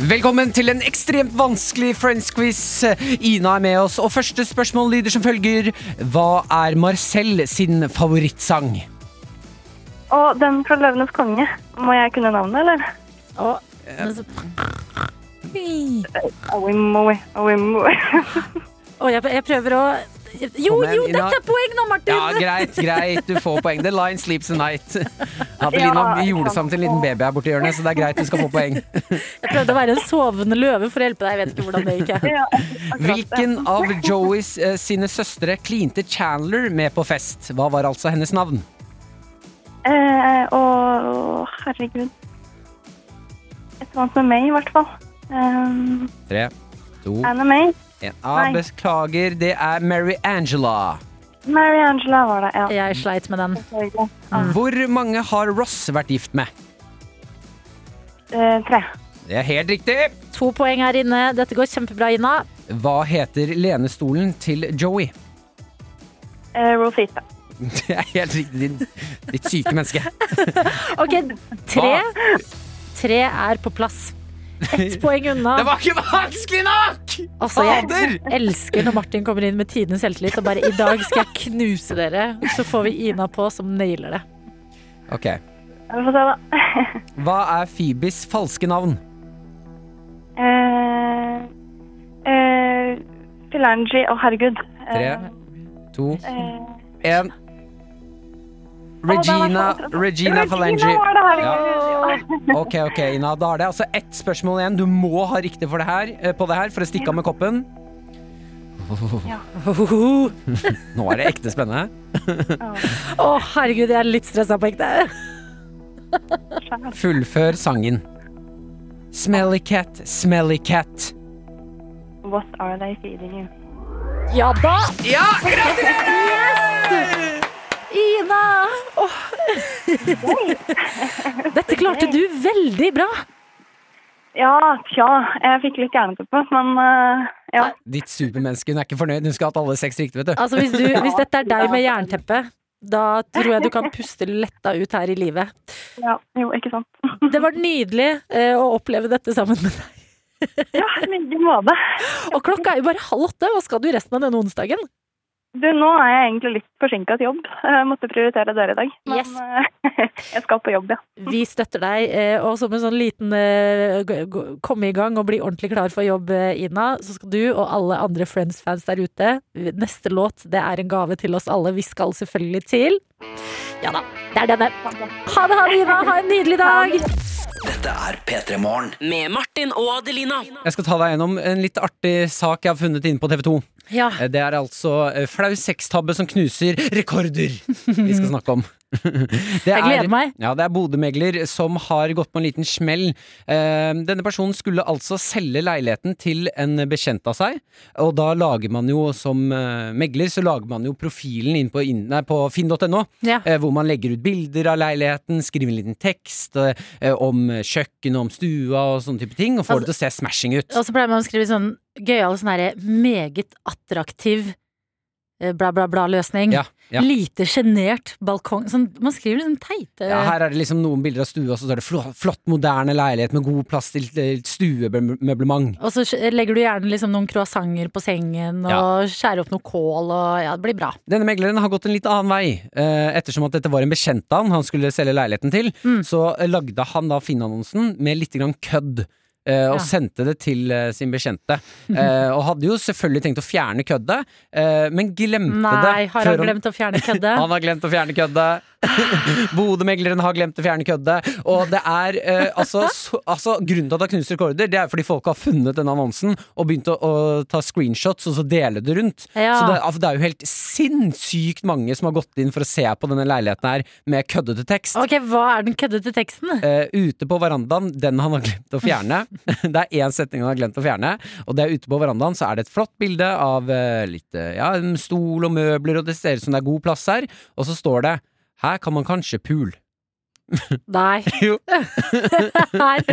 Velkommen til en ekstremt vanskelig Friends-quiz. Ina er med oss, og første spørsmål lyder som følger. Hva er Marcel sin favorittsang? Og den fra Løvenes konge. Må jeg kunne navnet, eller? Og, men så, og jeg, jeg prøver å Jo, jo, dette er poeng nå, Martin! Ja, greit, greit. Du får poeng. The line sleeps a night. Adelina Ja, vi gjorde det sammen til en liten baby her borti hjørnet, så det er greit. Du skal få poeng. Jeg prøvde å være en sovende løve for å hjelpe deg. Jeg vet ikke hvordan det gikk. Ja. Hvilken av Joeys eh, sine søstre klinte Chandler med på fest? Hva var altså hennes navn? Eh, og herregud. Et eller annet med meg, i hvert fall. Um, Tre, to, Anna May. en. Ah, beklager, det er Mary Angela. Mary Angela var det, ja. Jeg sleit med den. Selvfølgelig. Hvor mange har Ross vært gift med? Eh, tre. Det er helt riktig. To poeng her inne. Dette går kjempebra, Ina. Hva heter lenestolen til Joey? Eh, Rosita. Det er helt riktig, din, ditt syke menneske. Ok, tre. Tre er på plass. Ett poeng unna. Det var ikke vanskelig nok! Altså, jeg elsker når Martin kommer inn med tidenes selvtillit og bare 'i dag skal jeg knuse dere'. Så får vi Ina på som nailer det. Ok, Vi får se, da. Hva er Phoebes falske navn? Eh, uh, Philangi Å, herregud. Tre, Eh, to, eh, én Regina, Regina oh, Regina var det, herregud. Ja. Ok, ok, Ina. Da er det altså ett spørsmål igjen. Du må ha riktig for det her, eh, på det her for å stikke av med koppen. Nå er det ekte spennende. Å, herregud, jeg er litt stressa på ekte. Fullfør sangen. Smelly cat, smelly cat. What are they feeding you? Ja da! Ja, Ina! Oh. Dette klarte du veldig bra. Ja, tja. Jeg fikk litt jernteppe, men uh, ja. Ditt supermenneske, hun er ikke fornøyd. Hun skal ha hatt alle seks riktig, vet du. Altså, hvis, du, hvis dette er deg med jernteppe, da tror jeg du kan puste letta ut her i livet. ja. Jo, ikke sant. Det var nydelig eh, å oppleve dette sammen med deg. Ja, i like måte. Og klokka er jo bare halv åtte. Hva skal du resten av denne onsdagen? Du, nå er jeg egentlig litt forsinka til jobb. Jeg måtte prioritere dere i dag. Men Yes. eh, jeg skal på jobb, ja. Vi støtter deg, eh, og som en sånn liten eh, komme i gang og bli ordentlig klar for jobb, Ina, så skal du og alle andre Friends-fans der ute Neste låt, det er en gave til oss alle. Vi skal selvfølgelig til Ja da, det er denne. Ha det, ha det, Ina. Ha en nydelig dag. Dette er P3 Morgen. Med Martin og Adelina. Jeg skal ta deg gjennom en litt artig sak jeg har funnet inne på TV 2. Ja. Det er altså eh, flau sextabbe som knuser rekorder vi skal snakke om. Det Jeg gleder meg. Ja, det er Bodø-megler som har gått på en liten smell. Eh, denne personen skulle altså selge leiligheten til en bekjent av seg. Og da lager man jo som eh, megler, så lager man jo profilen inn på, på finn.no. Ja. Eh, hvor man legger ut bilder av leiligheten, skriver en liten tekst eh, om kjøkkenet, om stua og sånne type ting. Og får Altså- det til å se smashing ut. Og så pleier man å skrive sånn gøyal sånn herre meget attraktiv eh, bla, bla, bla-løsning. Ja, ja. Lite sjenert balkong. Sånn, man skriver sånn teite Ja, her er det liksom noen bilder av stue, og så står det flott, flott moderne leilighet med god plass til stuemøblement. Og så legger du gjerne liksom noen croissanter på sengen og skjærer opp noe kål og ja, det blir bra. Denne megleren har gått en litt annen vei. Eh, ettersom at dette var en bekjent av han han skulle selge leiligheten til, Mm. så eh, lagde han da Finn-annonsen med litt grann kødd. Eh, og Ja. sendte det til eh, sin bekjente. Eh, og hadde jo selvfølgelig tenkt å fjerne køddet, men glemte Nei, det. har han glemt å fjerne køddet? Han har glemt å fjerne køddet. Bodø-megleren har glemt å fjerne køddet. Og det er eh, altså, så, altså Grunnen til at det har knust rekorder, Det er fordi folk har funnet denne annonsen og begynt å, å ta screenshots og så dele det rundt. Ja. Så det, altså, det er jo helt sinnssykt mange som har gått inn for å se på denne leiligheten her med køddete tekst. Ok, hva er den køddete teksten? Eh, ute på verandaen, den han har glemt å fjerne. det er én setning han har glemt å fjerne, og det er ute på verandaen så er det et flott bilde av eh, litt eh, ja, en stol og møbler, og det ser ut som det er god plass her. Og så står det 'Her kan man kanskje pul'. Nei. Jo. Her.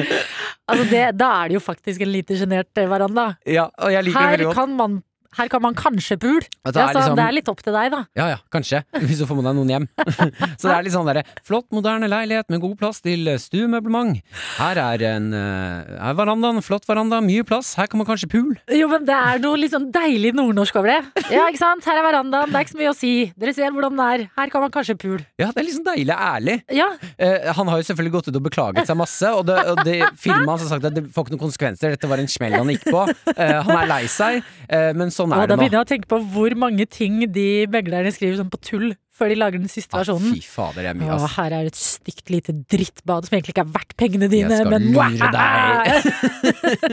Altså det, da er det jo faktisk en lite sjenert eh, veranda. Ja, og jeg liker det Her kan man, her kan man kanskje pul. Det Ja, er liksom- det er litt opp til deg, da. Ja ja, kanskje. Hvis du får med deg noen hjem. så det er litt sånn derre flott, moderne leilighet med god plass til eh, stuemøblement. Her er en uh, er verandaen, flott veranda, mye plass. Her kan man kanskje pul. Jo, men det er noe litt sånn deilig nordnorsk over det. Ja, ikke sant? Her er verandaen, det er ikke så mye å si. Dere ser hvordan det er. Her kan man kanskje pul. Ja, det er liksom deilig ærlig. Ja, Eh, han har jo selvfølgelig gått ut og beklaget seg masse, og det, og det filmet hans har sagt at det får ikke noen konsekvenser. Dette var en smell han gikk på. Eh, han er lei seg, eh, men sånn er da det nå. begynner jeg å tenke på hvor mange ting de meglerne skriver sånn på tull før de lager den siste Ah, versjonen. fy fader, det er mye, Å, ass. her er et stygt lite drittbad som egentlig ikke er verdt pengene dine, Jeg skal men lure deg.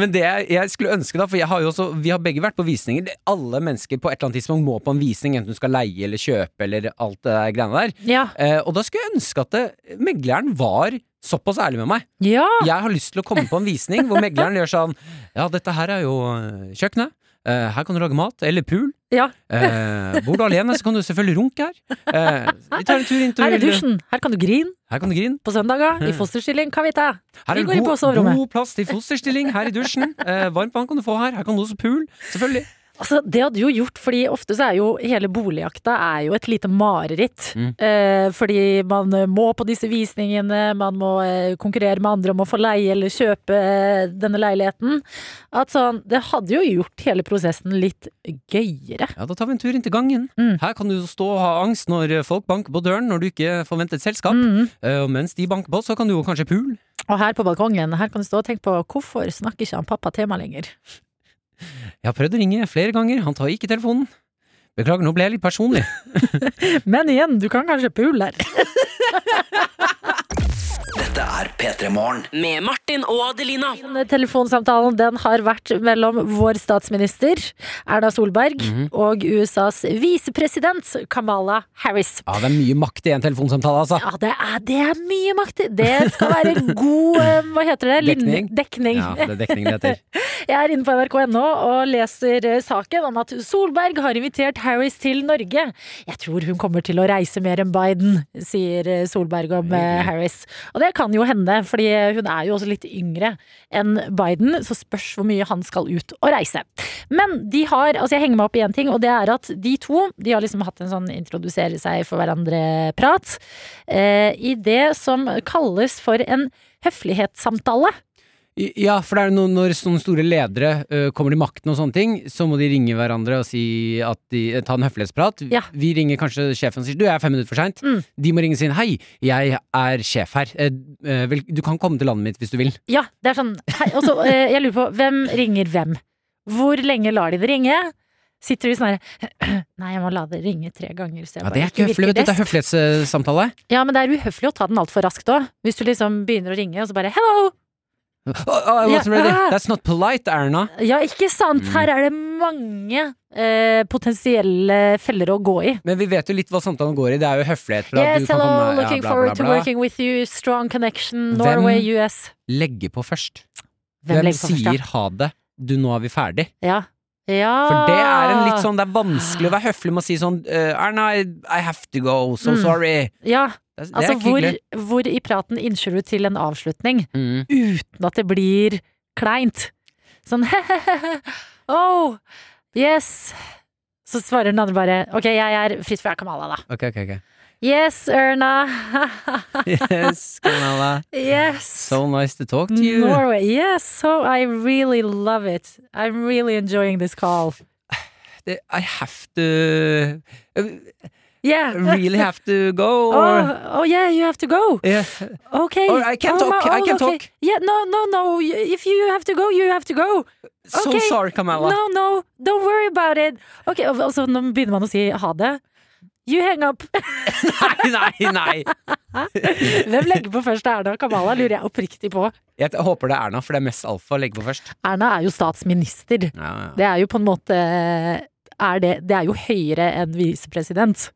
Men det jeg, jeg skulle ønske, da, for jeg har jo også, vi har begge vært på visninger. Alle mennesker på et eller annet tidspunkt må på en visning, enten du skal leie eller kjøpe eller alt det der greiene der. Ja. Eh, og da skulle jeg ønske at det, megleren var såpass ærlig med meg. ja. Jeg har lyst til å komme på en visning hvor megleren gjør sånn Ja, dette her er jo eh, kjøkkenet. Eh, her kan du lage mat. Eller pool. Ja. Eh, bor du alene, så kan du selvfølgelig runke her. Eh, vi tar en tur inn til Her er dusjen. Her kan du grine Her kan du grine. på søndager. I fosterstilling, hva vet jeg. Her er det god, god plass til fosterstilling her i dusjen. Eh, varmt vann kan du få her. Her kan du også pool. Selvfølgelig. Altså, det hadde jo gjort, fordi ofte så er jo hele boligjakta er jo et lite mareritt. Mm. Eh, fordi man eh, må på disse visningene, man må eh, konkurrere med andre om å få leie eller kjøpe eh, denne leiligheten. At sånn, det hadde jo gjort hele prosessen litt gøyere. Ja, Da tar vi en tur inn til gangen. Mm. Her kan du stå og ha angst når folk banker på døren når du ikke forventer et selskap. Mm. Eh, Og mens de banker på, så kan du jo kanskje pule. Og her på balkongen, her kan du stå og tenke på hvorfor snakker ikke han pappa meg lenger? Jeg har prøvd å ringe flere ganger, han tar ikke telefonen. Beklager, nå ble jeg litt personlig. Men igjen, du kan kanskje pule her. Dette er P3 Morgen. Med Martin og Adelina. Telefonsamtalen den har vært mellom vår statsminister Erna Solberg og USAs visepresident Kamala Harris. Ja, det er mye makt i en telefonsamtale, altså. Ja, det er, det er mye makt. Det skal være god eh, Hva heter det? Dekning. Dekning. Ja, det er dekning det heter. Jeg er inne på nrk.no og leser eh, saken om at Solberg har invitert Harris til Norge. Jeg tror hun kommer til å reise mer enn Biden, sier eh, Solberg om Harris. Og det kan jo hende, fordi hun er jo også litt yngre enn Biden, så spørs hvor mye han skal ut og reise. Men de har, altså jeg henger meg opp i én ting, og det er at de to de har liksom hatt en sånn introdusere seg for hverandre-prat eh, i det som kalles for en høflighetssamtale. Ja, for det er noe, når sånne store ledere uh, kommer til makten og sånne ting, så må de ringe hverandre og si at de ta en høflighetsprat. Ja. Vi ringer kanskje sjefen og sier du, jeg er fem minutter for seint. Mm. De må ringe og si hei, jeg er sjef her. Uh, eh, vel, du kan komme til landet mitt hvis du vil. Ja, det er sånn hei, Og så, eh, jeg lurer på, hvem ringer hvem? Hvor lenge lar de det ringe? Sitter de sånn her Nei, jeg må la det ringe tre ganger. Så jeg Ja, det er ikke høflig, vet du. Det er høflighetssamtale. Ja, men det er uhøflig å ta den altfor raskt òg. Hvis du liksom begynner å ringe, og så bare hello! Oh, oh, I wasn't Ja, ready. That's not polite, Erna. Ja, ikke sant? Mm. Her er det mange eh, potensielle feller å gå i. Men vi vet jo litt hva samtalen går i. Det er jo høflighet. Bla, Yes, hello, komme- ja, looking bla, forward bla, to working with you. Strong connection, Hvem- Norway, US. Legger på først. Hvem Hvem på først, sier ja? ha det? Du, nå er vi ferdig. Ja. ja. For det er en litt sånn Det er vanskelig å være høflig med å si sånn eh, Erna, I have to go, so Mm. sorry. Ja, Det, det altså hvor, hvor i praten innskjer du til en avslutning Mm. uten at det blir kleint? Sånn he-he-he, oh, yes. Så svarer den andre bare ok, jeg er fritt fra Kamala, da. Ok, ok, ok. Yes, Erna. Yes, Kamala. yes. So nice to talk to you. Norway. Yes, so I really love it. I'm really enjoying this call. I have to Yeah. Really have to go? Or, Oh, oh yeah, you have to go. Yeah. Okay. Or I can Oh, talk, my- I can okay. talk. Yeah, no, no, no. If you have to go, you have to go. So Okay. sorry, Kamala. No, no, don't worry about it. Ok, og og så nå begynner man å si ha det. You hang up. Nei, nei, nei. Hvem legger på først? Erna og Kamala, lurer jeg oppriktig på. Jeg håper det er Erna, for det er mest alfa å legge på først. Erna er jo statsminister. Ja, ja. Det er jo på en måte er det, det er jo høyere enn visepresident.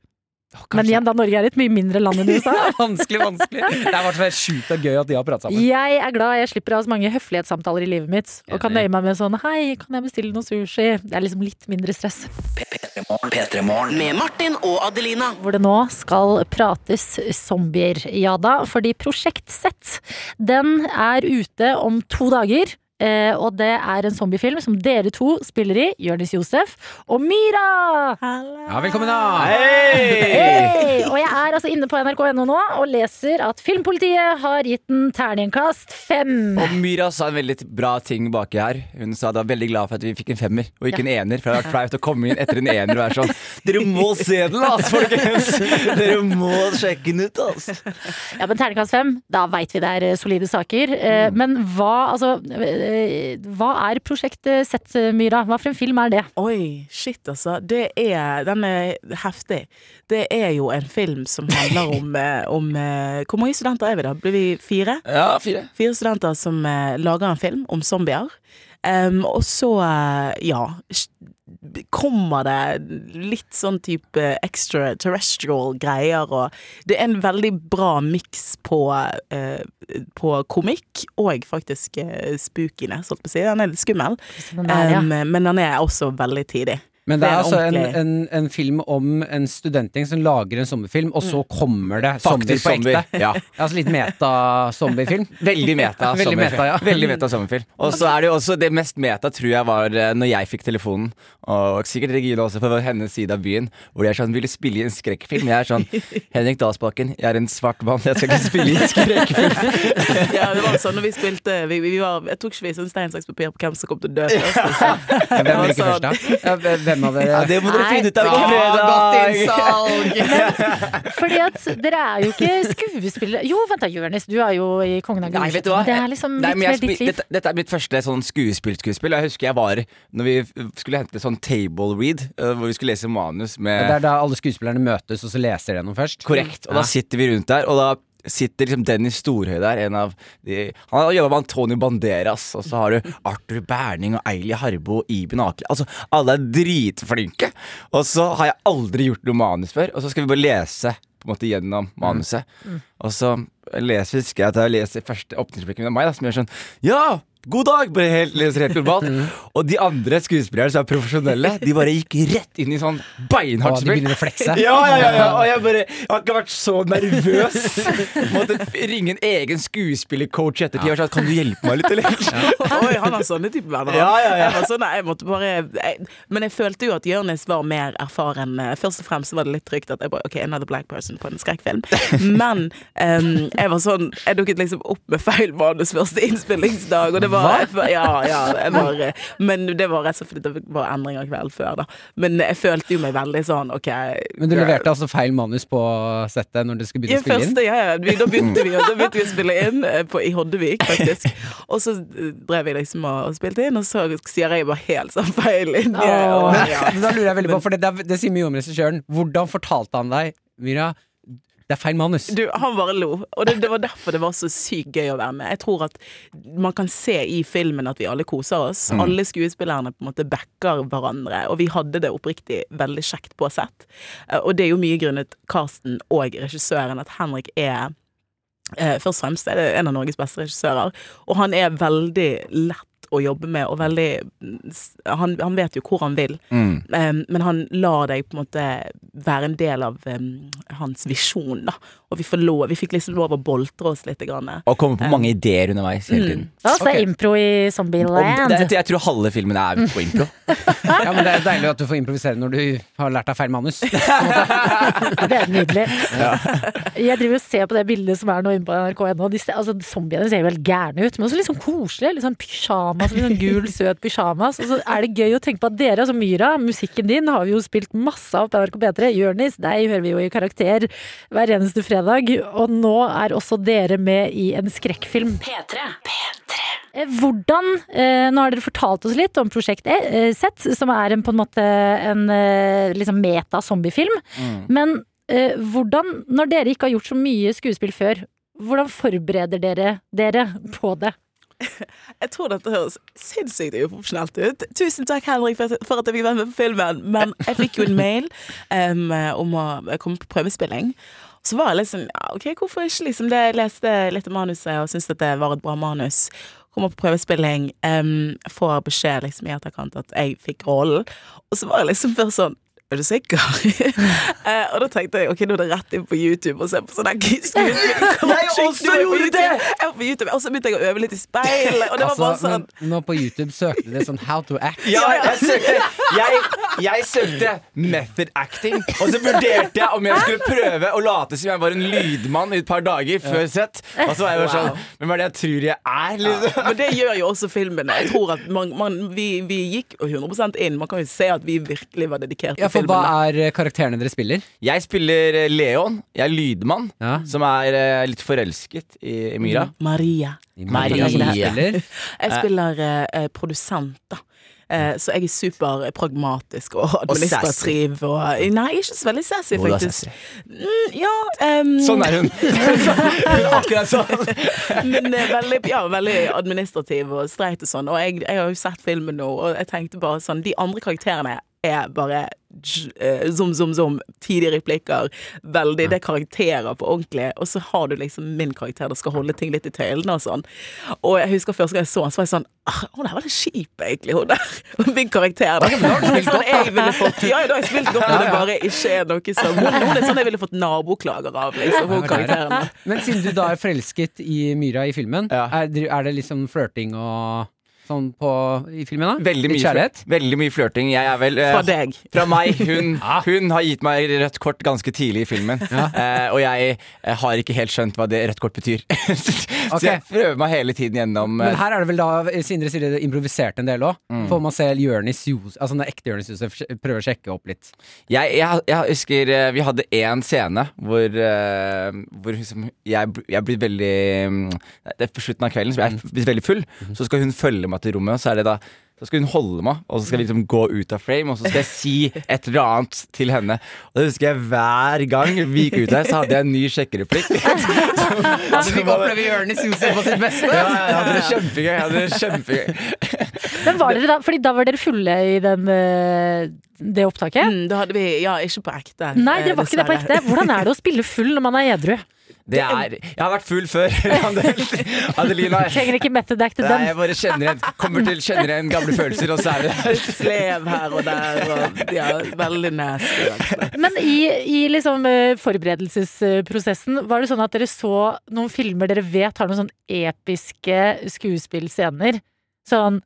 Å, Men igjen, da Norge er et mye mindre land enn USA. vanskelig, vanskelig. Det er i hvert fall sjukt og gøy at de har pratet sammen. Jeg er glad jeg slipper å ha så mange høflighetssamtaler i livet mitt. Og kan nøye meg med sånn Hei, kan jeg bestille noe sushi? Det er liksom litt mindre stress. P3 Morgen. P3 Med Martin og Adelina. Hvor det nå skal prates zombier. Ja da, fordi Prosjekt Z, den er ute om to dager. Eh, og det er en zombiefilm som dere to spiller i, Jonis Josef og Myra! Ja, velkommen da! Hey! Og jeg er altså inne på nrk.no nå og leser at Filmpolitiet har gitt den terningkast fem. Og Myra sa en veldig bra ting baki her. Hun sa de var veldig glad for at vi fikk en femmer, og ikke en ener. For det har vært flaut å komme inn etter en ener og være sånn Dere må se den, ass, folkens! Dere må sjekke den ut, ass! Ja, men terningkast fem, da veit vi det er eh, solide saker. Eh, Mm. Men hva, altså Hva er prosjektet Z, Myra? Hva for en film er det? Oi, shit altså. Det er, den er heftig. Det er jo en film som handler om, eh, om eh, Hvor mange studenter er vi da? Blir vi fire? Ja, fire. Fire studenter som eh, lager en film om zombier. Um, og så, eh, ja Kommer det litt sånn type extraterrestrial greier, og det er en veldig bra miks på, eh, på komikk og faktisk eh, spookiness, holdt på å si. Den er litt skummel. Er, ja. um, men den er også veldig tidig. Men det Det er altså en, en, en film om en studentgjeng som lager en sommerfilm, og så kommer det zombier på ekte. Ja. Altså litt meta-zombiefilm. Veldig meta. Veldig meta, ja. Veldig meta sommerfilm. Og så er det jo også det mest meta, tror jeg, var eh, når jeg fikk telefonen, og sikkert Regine også, på hennes side av byen, hvor de er sånn Vil du spille i en skrekkfilm? Jeg er sånn Henrik Dalsbakken, jeg er en svart mann, jeg skal ikke spille i en skrekkfilm. Ja, det var sånn når vi spilte vi, vi var, Jeg tok ikke vi sånn stein, saks, papir på hvem som kom til å dø først. Liksom. Hvem vil ikke Hvem av dere? Ja, det må dere Nei. finne ut av i fredag! Fordi at dere er jo ikke skuespillere Jo, vent da, Jonis, du er jo i Kongen av Nei, vet du hva? Det er liksom Nei, litt mer ditt liv. dette, dette er mitt første sånn skuespillskuespill. Jeg husker jeg var Når vi skulle hente sånn table read, eh, hvor vi skulle lese manus med Det er da alle skuespillerne møtes, og så leser de gjennom først. Korrekt. Og Ja. da sitter vi rundt der, og da sitter liksom Dennis Storhøy der. En av de, han har jobba med Antonio Banderas, og så har du Arthur Berning og Eili Harbo og Iben Akeli. Altså, alle er dritflinke! Og så har jeg aldri gjort noe manus før, og så skal vi bare lese på en måte gjennom manuset. Og så leser, husker jeg at jeg leser første åpningsreplikken av meg, da, som gjør sånn Ja! God dag! Bare helt, helt normalt. Og de andre skuespillerne som er profesjonelle, de bare gikk rett inn i sånn beinhardt spill. begynner å flekse. Ja, ja, ja, ja. Og jeg bare Jeg har ikke vært så nervøs. Måtte ringe en egen skuespillercoach i ettertid og sa kan du hjelpe meg litt, eller? Oi, han har sånne type venner. Ja, ja, ja. Jeg var sånn, jeg måtte bare jeg, Men jeg følte jo at Jonis var mer erfaren. Først og fremst var det litt trygt at jeg bare OK, another black person på en skrekkfilm. Men um, jeg var sånn Jeg dukket liksom opp med feil manus første innspillingsdag, og det var Hva? Ja, ja. Var, men det var rett og slett fordi det var endringer kvelden før, da. Men jeg følte jo meg veldig sånn OK. Men du leverte altså feil manus på settet når dere skulle begynne å spille inn? ja, ja. Da, begynte vi, da begynte vi å spille inn eh, på, i Hoddevik, faktisk. Og så eh, drev vi liksom og, spilte inn, og så sier jeg bare helt sånn feil linje. Åh. Ja. da lurer jeg veldig på, for det, det, det sier mye om regissøren. Hvordan fortalte han deg, Myra, det er feil manus? Du, han bare lo, og det, det var derfor det var så sykt gøy å være med. Jeg tror at man kan se i filmen at vi alle koser oss. Alle skuespillerne på en måte backer hverandre, og vi hadde det oppriktig veldig kjekt på sett. Eh, Og det er jo mye grunnet Karsten og regissøren at Henrik er eh, Først og fremst er det en av Norges beste regissører, og han er veldig lett å jobbe med, og veldig Han, han vet jo hvor han vil. Mm. Um, men han lar deg på en måte være en del av um, hans visjon, da. Og vi, lov, vi fikk liksom lov å boltre oss litt. Grann. Og komme på mange ideer underveis hele tiden. Mm. oss ta Ok. impro i Zombieland. det, jeg tror halve filmen er på impro. Ja, men Det er deilig at du får improvisere når du har lært deg feil manus. Det er nydelig. Jeg driver og ser på det bildet som er nå inne på nrk.no. Altså, zombiene ser jo helt gærne ut, men også litt sånn koselige. Litt sånn pyjamas, litt sånn gul, søt pyjamas. Og så er det gøy å tenke på at dere, altså Myra, musikken din har vi jo spilt masse av på NRK P3. Jonis, deg hører vi jo i Karakter hver eneste fredag. Og nå er også dere med i en skrekkfilm. P3. Eh, Hvordan eh, Nå har dere fortalt oss litt om Prosjekt eh, Z, som er en, på en måte en liksom meta-zombiefilm. Men eh, hvordan, når dere ikke har gjort så mye skuespill før, hvordan forbereder dere dere på det? Jeg tror dette høres sinnssykt uprofesjonelt ut. Tusen takk, Henrik, for at, jeg fikk være med på filmen. Men jeg fikk jo en mail um, om å komme på prøvespilling. Så var jeg litt sånn ja, OK, hvorfor ikke liksom det? Jeg leste litt av manuset og syntes at det var et bra manus. Kommer på prøvespilling, um, får beskjed liksom i etterkant at jeg fikk rollen. Og så var jeg liksom først sånn er du sikker? uh, og da tenkte jeg ok, nå er det rett inn på YouTube og se på sånn. Jeg også gjorde det! Jeg var på YouTube, Og så begynte jeg å øve litt i speilet, og det var bare Altså, sånn men nå på YouTube søkte det sånn How to act. Ja, jeg søkte jeg, jeg søkte method acting, og så vurderte jeg om jeg skulle prøve å late som jeg var en lydmann i et par dager før sett. Og så var jeg bare sånn Hvem er det jeg tror jeg er? Liksom. Men det gjør jo også filmene. Jeg tror at man, man, vi, vi gikk 100% inn. Man kan jo se at vi virkelig var dedikert til Ja, for hva er eh, karakterene dere spiller? Jeg spiller eh, Leon. Jeg er lydmann, Ja. som er eh, litt forelsket i, Myra. Maria. Maria. Som Maria. spiller? Jeg spiller eh, eh, produsent, da. Eh, så jeg er super pragmatisk og administrativ og, Nei, ikke så veldig sassy, Jo, du er faktisk. sassy. Mm, ja em, Sånn er hun. hun er akkurat sånn. Men eh, veldig, ja, veldig administrativ og streit og sånn. Og jeg, jeg har jo sett filmen nå, og jeg tenkte bare sånn De andre karakterene er bare zoom, zoom, zoom, tidige replikker. Veldig, det er karakterer på ordentlig. Og så har du liksom min karakter som skal holde ting litt i tøylene og sånn. Og jeg husker første gang jeg så han, så var jeg sånn ah, Hun er veldig kjip, egentlig, hun der. Min karakter, da. Sånn jeg ville fått Ja, da har jeg spilt godt, men det bare ikke er noe som Hun, er sånn jeg ville fått naboklager av, liksom, hun karakteren. Men siden du da er forelsket i Myra i filmen, er det liksom flørting og sånn på, i filmen? da? Veldig mye, kjærlighet? veldig mye flørting. Jeg er vel eh, Fra deg. Fra meg. Hun, hun har gitt meg rødt kort ganske tidlig i filmen. Eh, og jeg eh, har ikke helt skjønt hva det rødt kort betyr. så okay. jeg prøver meg hele tiden gjennom Men eh, her er det vel da, Sindre sier det improvisert en del òg, får man se Jonis Josef, altså den ekte Jonis Josef prøver å sjekke opp litt. jeg, jeg, jeg husker eh, vi hadde én scene hvor, eh, hvor liksom, jeg, jeg blir veldig mm, Det er på slutten av kvelden, så jeg er veldig full. Så skal hun følge meg til rommet, og så er det da så skal hun holde meg, og så skal vi liksom gå ut av frame, og så skal jeg si et eller annet til henne. Og det husker jeg hver gang vi gikk ut der, så hadde jeg en ny sjekkereplikk. Så vi oppleve Jonis Josef på sitt beste! Ja, jeg hadde det kjempegøy. Jeg hadde det kjempegøy. Men var dere da, fordi da var dere fulle i den, eh, det opptaket? Mm, da hadde vi Ja, ikke på ekte. Nei, eh, dere var ikke det på ekte. Hvordan er det å spille full når man er edru? Det er Jeg har vært full før. Adelina. Trenger ikke method act til Nei, den. jeg bare kjenner igjen Kommer til kjenner igjen gamle følelser, og så er det Slev her og der, og ja, veldig nasty. Men i, i liksom eh, forberedelsesprosessen, var det sånn at dere så noen filmer dere vet har noen sånn episke skuespillscener? Sånn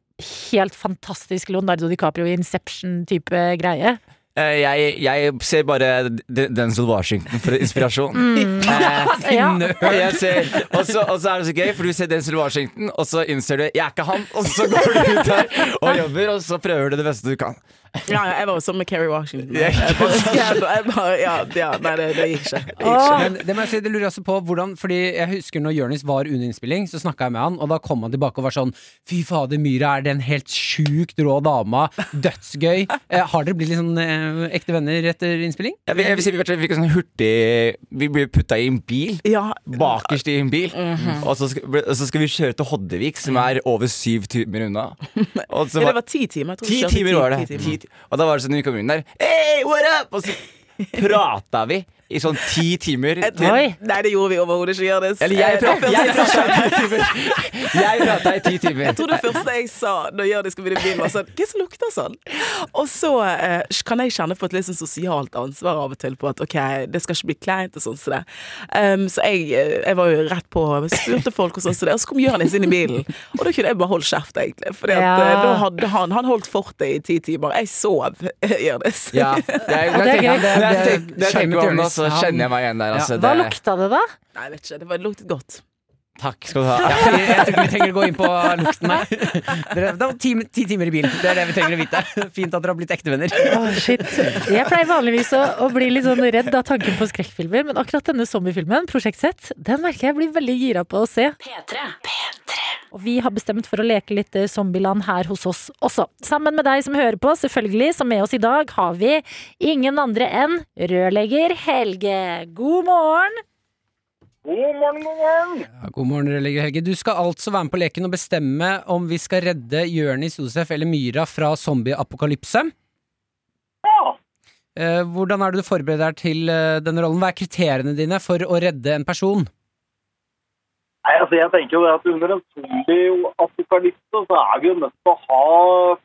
helt fantastisk Leonardo DiCaprio i Inception-type greie? Eh, jeg, jeg ser bare Denzil Washington for inspirasjon. Mm. Eh, Ja. og ser, og, så, og så er det så gøy, for du ser Denzel Washington, og så innser du 'jeg er ikke han', og så går du ut der og jobber, og så prøver du det beste du kan. Ja, ja, jeg var jo sånn med Keri Washington. Jeg bare, jeg bare, ja, ja, nei, det, det gikk ikke. Det gikk ikke. Men det må jeg si, det lurer jeg også på hvordan Fordi jeg husker når Jonis var under innspilling, så snakka jeg med han, og da kom han tilbake og var sånn Fy fader, Myra er den helt sjukt rå dama. Dødsgøy. Eh, har dere blitt litt sånn eh, ekte venner etter innspilling? Ja, vi, jeg vil si vi vi sånn hurtig Vi ble putta i en bil. Ja, Bakerst i en bil. Og så skal, og så skal vi kjøre til Hoddevik, som er over syv timer unna. Og så ja, det var, var ti timer. Ti timer var det. ti timer. Og da var det sånn når vi kom inn der Hey, what up? Og så prata vi i sånn ti timer. Oi. Nei, det gjorde vi overhodet ikke. Gjør Eh, det Eller jeg prata i ti timer. Jeg prata i ti timer. Jeg tror det første jeg sa når Jørnis skulle begynne bilen, var sånn Hva er som lukter sånn? Og så eh, kan jeg kjenne på et litt sånn sosialt ansvar av og til på at ok, det skal ikke bli kleint og sånn som det. Um, så jeg, eh, jeg var jo rett på spurte folk og sånn som det, og så kom Jørnis inn i bilen. Og da kunne jeg bare holde kjeft, egentlig. For Ja. da hadde han Han holdt fortet i ti timer. Jeg sov, Jørnis. Ja, det er greit. Det, det, tenker- det jeg det det om det, Jonis. Så kjenner jeg meg igjen der. Altså, Hva det, lukta det, da? Nei, jeg vet ikke. Det var, luktet godt. Takk skal du ha. Ja, jeg, jeg tror ikke vi trenger å gå inn på lukten her. Dere, det var ti, ti timer i bilen. Det er det vi trenger å vite. Fint at dere har blitt ektevenner. Oh, shit. Jeg pleier vanligvis å, å bli litt sånn redd av tanken på skrekkfilmer, men akkurat denne zombiefilmen, Prosjekt Z, den merker jeg blir veldig gira på å se. P3. Og vi har bestemt for å leke litt eh, zombieland her hos oss også. Sammen med deg som hører på, selvfølgelig, som med oss i dag har vi ingen andre enn rørlegger Helge. God morgen! God morgen, god morgen. Ja, god morgen, rørlegger Helge. Du skal altså være med på leken og bestemme om vi skal redde Jørnis, Josef eller Myra fra zombieapokalypse. Ja. Eh, hvordan er det du forbereder deg til eh, denne rollen? Hva er kriteriene dine for å redde en person? Nei, altså jeg tenker jo det at Under en zombieapokalypse så er vi jo nødt til å ha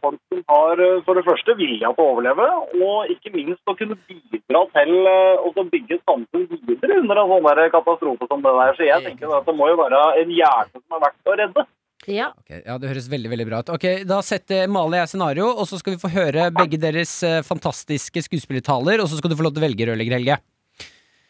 folk som har eh, for det første vilja til å overleve, og ikke minst å kunne bidra til eh, å bygge samfunn videre under en sånn der katastrofe som det der. Så jeg tenker at det må jo være en hjerte som er verdt å redde. Ja. Okay, ja, Det høres veldig veldig bra ut. Ok, Da setter, maler jeg scenario, og så skal vi få høre begge deres eh, fantastiske skuespillertaler, og så skal du få lov til å velge, Rødlegger Helge.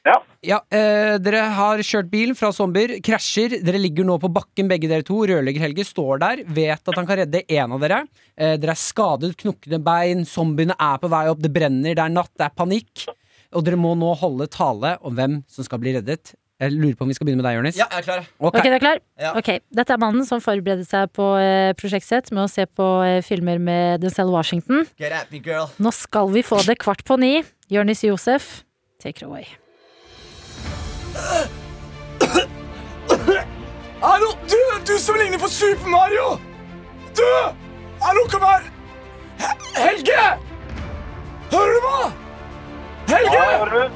Ja. Ja, eh, Dere har kjørt bil fra zombier, krasjer. Dere ligger nå på bakken, begge dere to. Rørlegger Helge står der, vet at han kan redde én av dere. Eh, dere er skadet, knokkende bein, zombiene er på vei opp, det brenner, det er natt, det er panikk. Og dere må nå holde tale om hvem som skal bli reddet. Jeg lurer på om vi skal begynne med deg, Jonis. Ja, jeg er klar. Okay. Okay, du er klar? Ja. Ok, Dette er mannen som forbereder seg på eh, Prosjekt Z med å se på eh, filmer med Denzel Washington. Get at me, girl. Nå skal vi få det kvart på ni. Jonis Josef, take it away. Hallo, du, du som ligner på Super Mario! Du! Hallo, kom her! Helge! Hører du meg? Helge!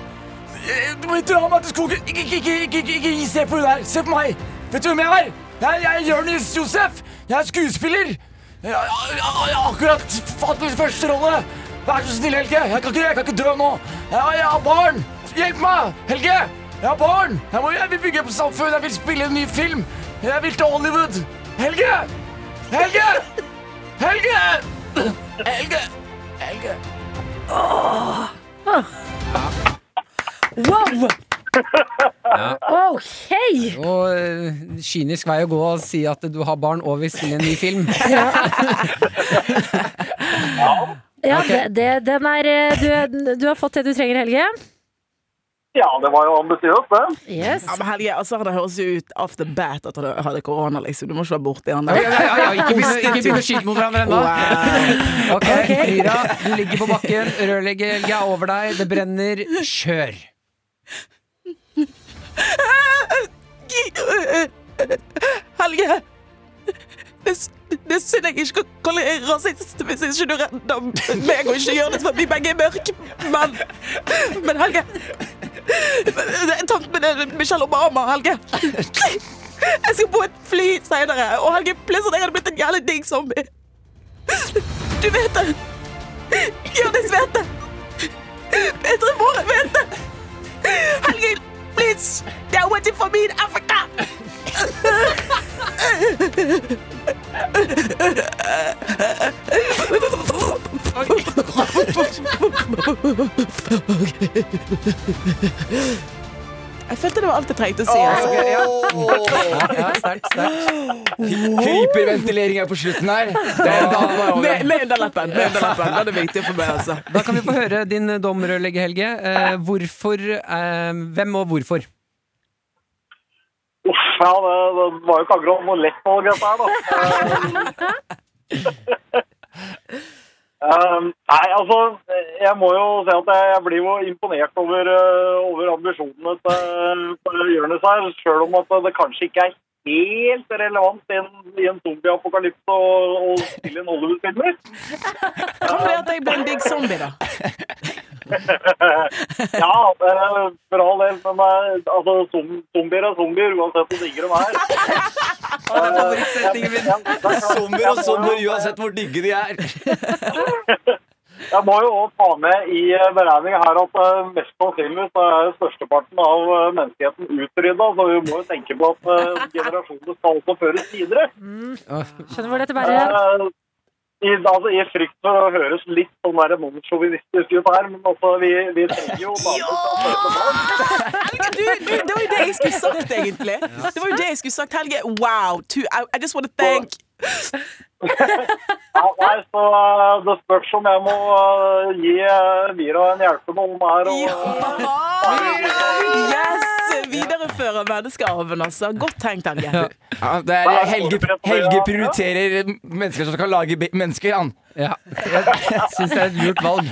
Eh, Du må ikke dra meg til skogen. Ikke, ikke, ikke, ikke, se på hun der. Se på meg. Vet du hvem jeg er? Jeg, jeg er Jonis Josef. Jeg er skuespiller. Jeg, har akkurat fått min første rolle. Vær så snill, Helge. Jeg kan ikke, jeg kan ikke dø nå. Jeg, jeg har barn. Hjelp meg, Helge. Jeg har barn. Jeg, må, jeg vil bygge på samfunn. Jeg vil spille en ny film. Jeg vil til Hollywood. Helge! Helge! Helge! Helge! Helge! Wow! Ok! Og eh, kynisk vei å gå og si at du har barn og vil spille en ny film. Ja, det, det, den er eh, du, du har fått det du trenger, Helge. Ja, det var jo ambisiøst, det. Yes. Ja, men Helge, altså, det høres jo ut after bat at du hadde korona, liksom. Du må ikke være borti han Ja, der. ja, ja, ikke begynn ikke begynn å skyte mot hverandre ennå. Wow. Ok, Myra, du ligger på bakken. Rørleggerhelge er over deg. Det brenner. Kjør. Helge! Det, er synd jeg ikke kan kalle rasist hvis ikke du redder meg og ikke gjør det for vi begge er mørke. Men, men Helge Tanten min er Michelle Obama, Helge. Jeg skal på et fly senere, og Helge, plutselig jeg hadde blitt en jævlig digg zombie. Du vet det. Jonis vet det. Petre Måre vet det. Helge, please. They are waiting for me in Africa. Jeg følte det var alt jeg trengte å si. Altså. Ja, ja, sterkt, sterkt. Hyperventilering er på slutten her. Er. Med underleppen. Det er viktig for meg, altså. Da kan vi få høre din dom, rørleggerhelge. Eh, hvorfor eh, Hvem og hvorfor? Uff, ja, det, det var jo ikke akkurat noe lett valg, dette her, da. Um, nei, altså, jeg må jo si at jeg, jeg blir jo imponert over, uh, over ambisjonene til, til Jonis her, selv om at det kanskje ikke er helt relevant i en, i en zombieapokalypse å spille en Hollywood-filmer. Kan det at jeg blir en digg zombie, da? ja, eh, for all del, men eh, altså, zom, zombier er zombier, uansett hvor digge de er. Det er favorittsetningen min. Zombier og zombier uansett hvor digge de er. Jeg må jo også ta med i eh, beregninga her at eh, mest sannsynlig så er størsteparten av eh, menneskeheten utrydda, så vi må jo tenke på at generasjonene skal også føres videre. Skjønner hvor dette bærer hen. I, altså, I frykt for å høres litt sånn der nonsjåvinistisk ut her, men altså, vi, vi trenger jo. Helge, du, du, det var jo det jeg skulle sagt, egentlig. Det var jo det jeg skulle sagt, Helge. Wow. To, I, I just want to thank Ja, nei, så eh, det spørs om jeg må eh, gi uh, Mira en hjelpehånd her. Og, Yes! Videreføre menneskearven, altså. Godt tenkt, Helge. Ja, det er Helge, Helge prioriterer mennesker som kan lage mennesker, han. Ja, jeg syns det er et lurt valg.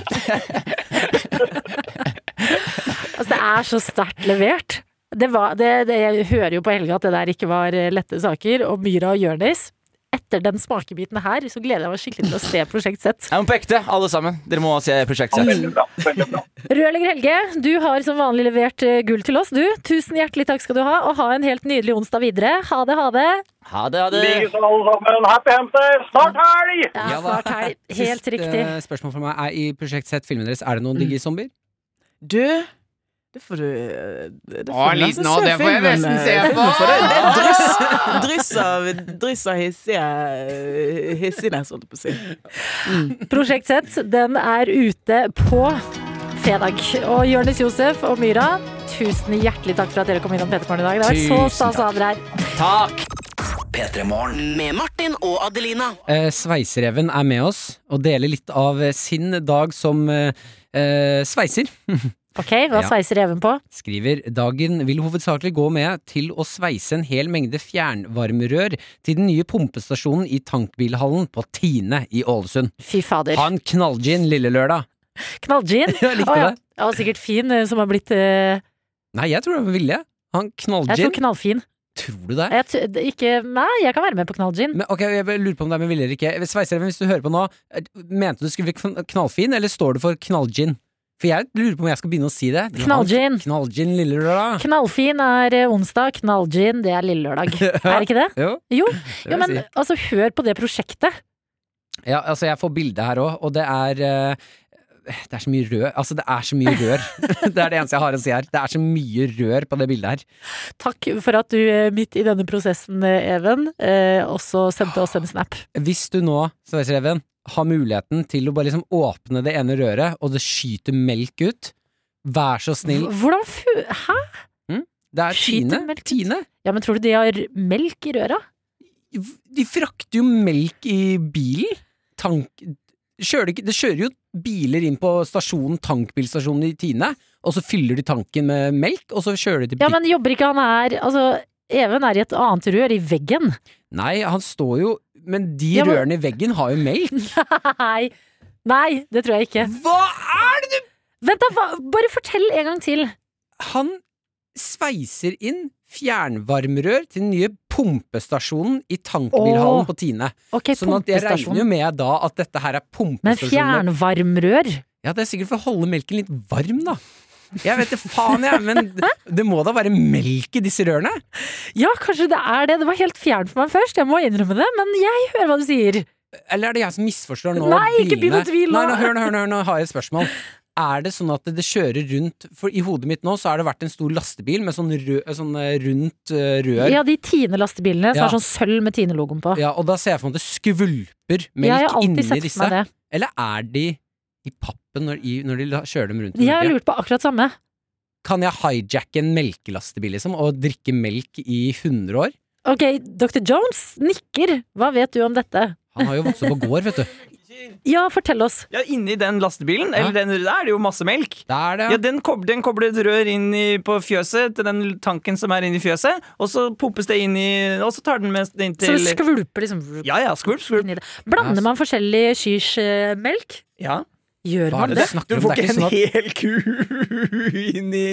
Altså, det er så sterkt levert. Det var, det, det, jeg hører jo på Helge at det der ikke var eh, lette saker. Og Myra og Jonis, etter den smakebiten her, så gleder jeg meg skikkelig til å se Prosjekt Z. Ja, men på ekte, alle sammen. Dere må se Prosjekt Z. Rørlegger Helge, du har som vanlig levert eh, gull til oss, du. Tusen hjertelig takk skal du ha, og ha en helt nydelig onsdag videre. Ha det, ha det. Ha det, ha det. Likeså alle sammen. Happy hamster! Snart helg! Ja, snart helg. Helt Siste riktig. spørsmål fra meg er i Prosjekt Z filmen deres, er det noen digge zombier? Du, det får du eh, det får Å, du liten nesten nå, se det får jeg filmen, nesten eh, se på. Det, er dryss, dryss av, dryss av hissige eh, hissignes, holdt jeg på å si. Prosjekt Z, den er ute på fredag. Og Jonis Josef og Myra, tusen hjertelig takk for at dere kom innom P3morgen i dag. Det har vært så stas å ha dere her. Takk! P3 Med Martin og Adelina. Eh, Sveisereven er med oss og deler litt av sin dag som eh, sveiser. Ok, hva Ja. sveiser reven på? Skriver dagen vil hovedsakelig gå med til å sveise en hel mengde fjernvarmerør til den nye pumpestasjonen i tankbilhallen på Tine i Ålesund. Fy fader. Ha en knallgin lille lørdag. Knallgin? Jeg likte oh, ja. det. Ja, sikkert fin, eh, som har blitt uh... Nei, jeg tror det var vilje. Ha en Jeg tror knallfin. Tror du det? Jeg, ikke, nei, jeg kan være med på knallgin. Men, ok, Jeg lurer på om det er med vilje eller ikke. Sveisereven, hvis du hører på nå, eh, mente du skulle bli knallfin, eller står du for knallgin? For jeg lurer på om jeg skal begynne å si det. Knallgin. Knallgin lille lørdag. Knallfin er eh, onsdag, knallgin det er lille lørdag. Er det ikke det? Jo, Jo, jo men si. altså, hør på det prosjektet. Ja, altså, jeg får bilde her òg, og det er uh, det er så mye rør. Altså, det er så mye rør. det er det eneste jeg har å si her. Det er så mye rør på det bildet her. Takk for at du eh, midt i denne prosessen, Even, også sendte oss en snap. Hvis du nå, Sveisereven, har muligheten til å bare liksom åpne det ene røret, og det skyter melk ut, vær så snill. Hvordan fu... Hæ? Det er Tine. Tine. Ja, men tror du de har melk i røra? De frakter jo melk i bilen. Tank... Kjører, ikke- det kjører jo biler inn på stasjonen, tankbilstasjonen i Tine, og så fyller de tanken med melk, og så kjører de til Ja, men jobber ikke han her Altså, Even er i et annet rør, i veggen. Nei, han står jo Men de Ja, men- rørene i veggen har jo melk. Nei. Nei, det tror jeg ikke. Hva er det du Vent, da! Bare fortell en gang til. Han sveiser inn fjernvarmrør til den nye pumpestasjonen i tankbilhallen oh. på Tine. Okay, Sånn at jeg regner jo med da at dette her er pumpestasjonen Men fjernvarmrør? Ja, det er sikkert for å holde melken litt varm, da. Jeg vet det faen, jeg, men det, må da være melk i disse rørene? Ja, kanskje det er det. Det var helt fjernt for meg først, jeg må innrømme det. Men jeg hører hva du sier. Eller er det jeg som misforstår nå? Nei, ikke begynn å tvile. Nei, nå, hør nå, hør nå, nå, har jeg et spørsmål. Er det sånn at det kjører rundt For i hodet mitt nå så har det vært en stor lastebil med sånn, rød, sånn eh, rundt eh, rør. Ja, de Tine-lastebilene som Ja. er sånn sølv med Tine-logoen på. Ja, og da ser jeg for meg at det skvulper melk inni disse. Eller er de i pappen når, i, når de la- kjører dem rundt Jeg har lurt på akkurat samme. Kan jeg hijacke en melkelastebil liksom, og drikke melk i 100 år? Ok, Dr. Jones nikker. Hva vet du om dette? Han har jo vokst opp på gård, vet du. Ja, fortell oss. Ja, Inni den lastebilen, eller den, der er det jo masse melk. Det er det, Ja, den, kob den kobler et rør inn i, på fjøset til den tanken som er inni fjøset, og så pumpes det inn i Og så tar den med inn Så det skvulper liksom Ja ja, skvulp, skvulp. Blander man forskjellig kyrsmelk? Ja. Gjør man det du får ikke en sånn hel ku inn i,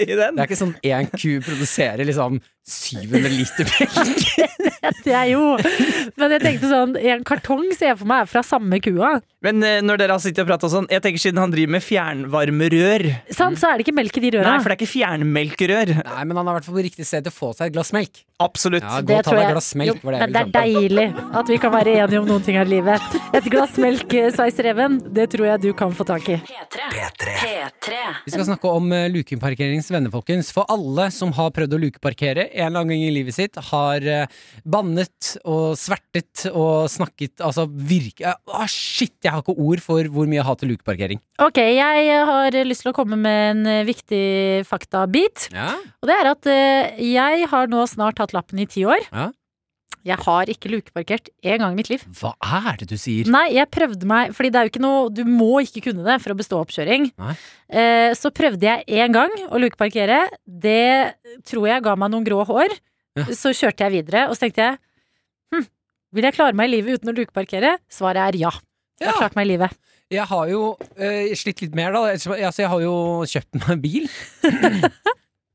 i den. Det er ikke sånn én ku produserer liksom 700 liter melk. Det er jo Men jeg tenkte sånn, en kartong ser jeg for meg er fra samme kua. Men eh, når dere har sittet og pratet sånn, jeg tenker siden han driver med fjernvarmerør Sant, så er det ikke melk i de røra. Nei, for det er ikke fjernmelkerør. Nei, men han er i hvert fall på riktig sted til å få seg et glass melk. Absolutt. Ja, gå Det og ta tror jeg- glass melk. Jo, det men det er deilig at vi kan være enige om noen ting her i livet. Et glass melk, eh, Sveisereven, det tror jeg du kan få tak i. P3. P3. Vi skal snakke om uh, lukeparkeringens venner, folkens. For alle som har prøvd å lukeparkere en eller annen gang i livet sitt, har eh, bannet og svertet og snakket Altså virke ah, Shit, jeg har ikke ord for hvor mye jeg hater lukeparkering. Ok, jeg har lyst til å komme med en eh, viktig faktabit. Ja. Og det er at eh, jeg har nå snart hatt lappen i ti år. Ja. Jeg har ikke lukeparkert én gang i mitt liv. Hva er det du sier? Nei, jeg prøvde meg, fordi det er jo ikke noe Du må ikke kunne det for å bestå oppkjøring. Eh, så prøvde jeg én gang å lukeparkere. Det tror jeg ga meg noen grå hår. Ja. Så kjørte jeg videre, og så tenkte jeg hm, vil jeg klare meg i livet uten å lukeparkere? Svaret er ja. Jeg har Ja. klart meg i livet. Jeg har jo eh, slitt litt mer, da. Altså, jeg har jo kjøpt meg bil.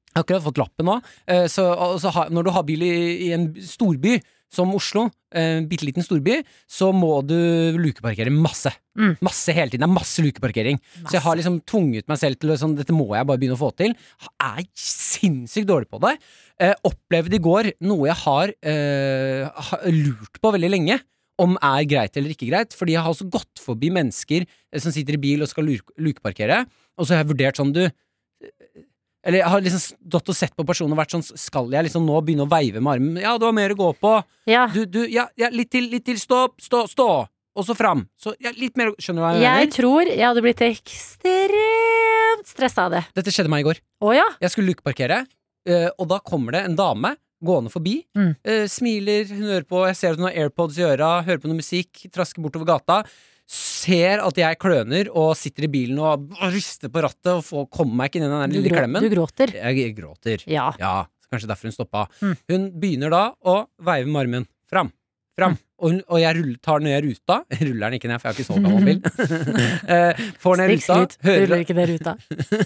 Jeg har akkurat fått lappen nå. Eh, så, og så når du har bil i, i en storby som Oslo, en bitte liten storby, så må du lukeparkere masse. Mm. Masse hele tiden. Det er masse lukeparkering. Så jeg har liksom tvunget meg selv til å sånn, dette må jeg bare begynne å få til. Jeg er sinnssykt dårlig på det. Eh, opplevde i går noe jeg har eh, lurt på veldig lenge. Om er greit eller ikke greit. Fordi jeg har også gått forbi mennesker eh, som sitter i bil og skal lukeparkere, og så har jeg vurdert sånn, du eller jeg har liksom stått og sett på personen og vært sånn Skal jeg liksom nå begynne å veive med armen? Ja, du har mer å gå på. Ja. Du, du, ja, ja, litt til, litt til. Stopp, stå, stå. Og så fram. Så ja, litt mer Skjønner du hva jeg, Jeg mener? tror jeg hadde blitt ekstremt stressa av det. Dette skjedde meg i går. Å ja? Jeg skulle lukeparkere, eh, og da kommer det en dame gående forbi. Mm. eh, smiler, hun hører på, jeg ser at hun har AirPods i øra, hører på noe musikk, trasker bortover gata. Ser at jeg kløner og sitter i bilen og rister på rattet og får, kommer meg ikke inn i den lille grå, klemmen. du gråter. Jeg, jeg gråter. Ja. Ja, kanskje derfor hun stoppa. Mm. Hun begynner da å veive med armen. Fram, fram, og, hun, og jeg ruller, tar ned ruta. Ruller den ikke ned, for jeg har ikke så gammel bil. Eh, får ned ruta. skryt. Hører, Ruller ikke ned ruta.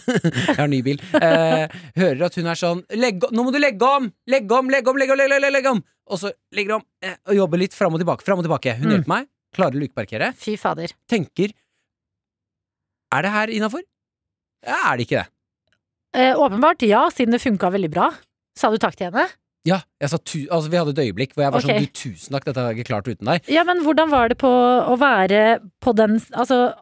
jeg har ny bil. Eh, hører at hun er sånn legg, Nå må du legge om! Legge om, legge om, legge om! Legge, om, legge om. Og så legger hun om eh, og jobber litt fram og tilbake. Fram og tilbake. Hun Mm. hjelper meg. Klarer å lukeparkere. Fy fader. Tenker Er det her innafor? Ja, er det ikke det? Eh, åpenbart ja, siden det funka veldig bra. Sa du takk til henne? Ja, jeg sa tu altså, Vi hadde et øyeblikk hvor jeg var Ok. sånn Du, tusen takk, dette har jeg ikke klart uten deg. Ja, men hvordan var det på å være på den Altså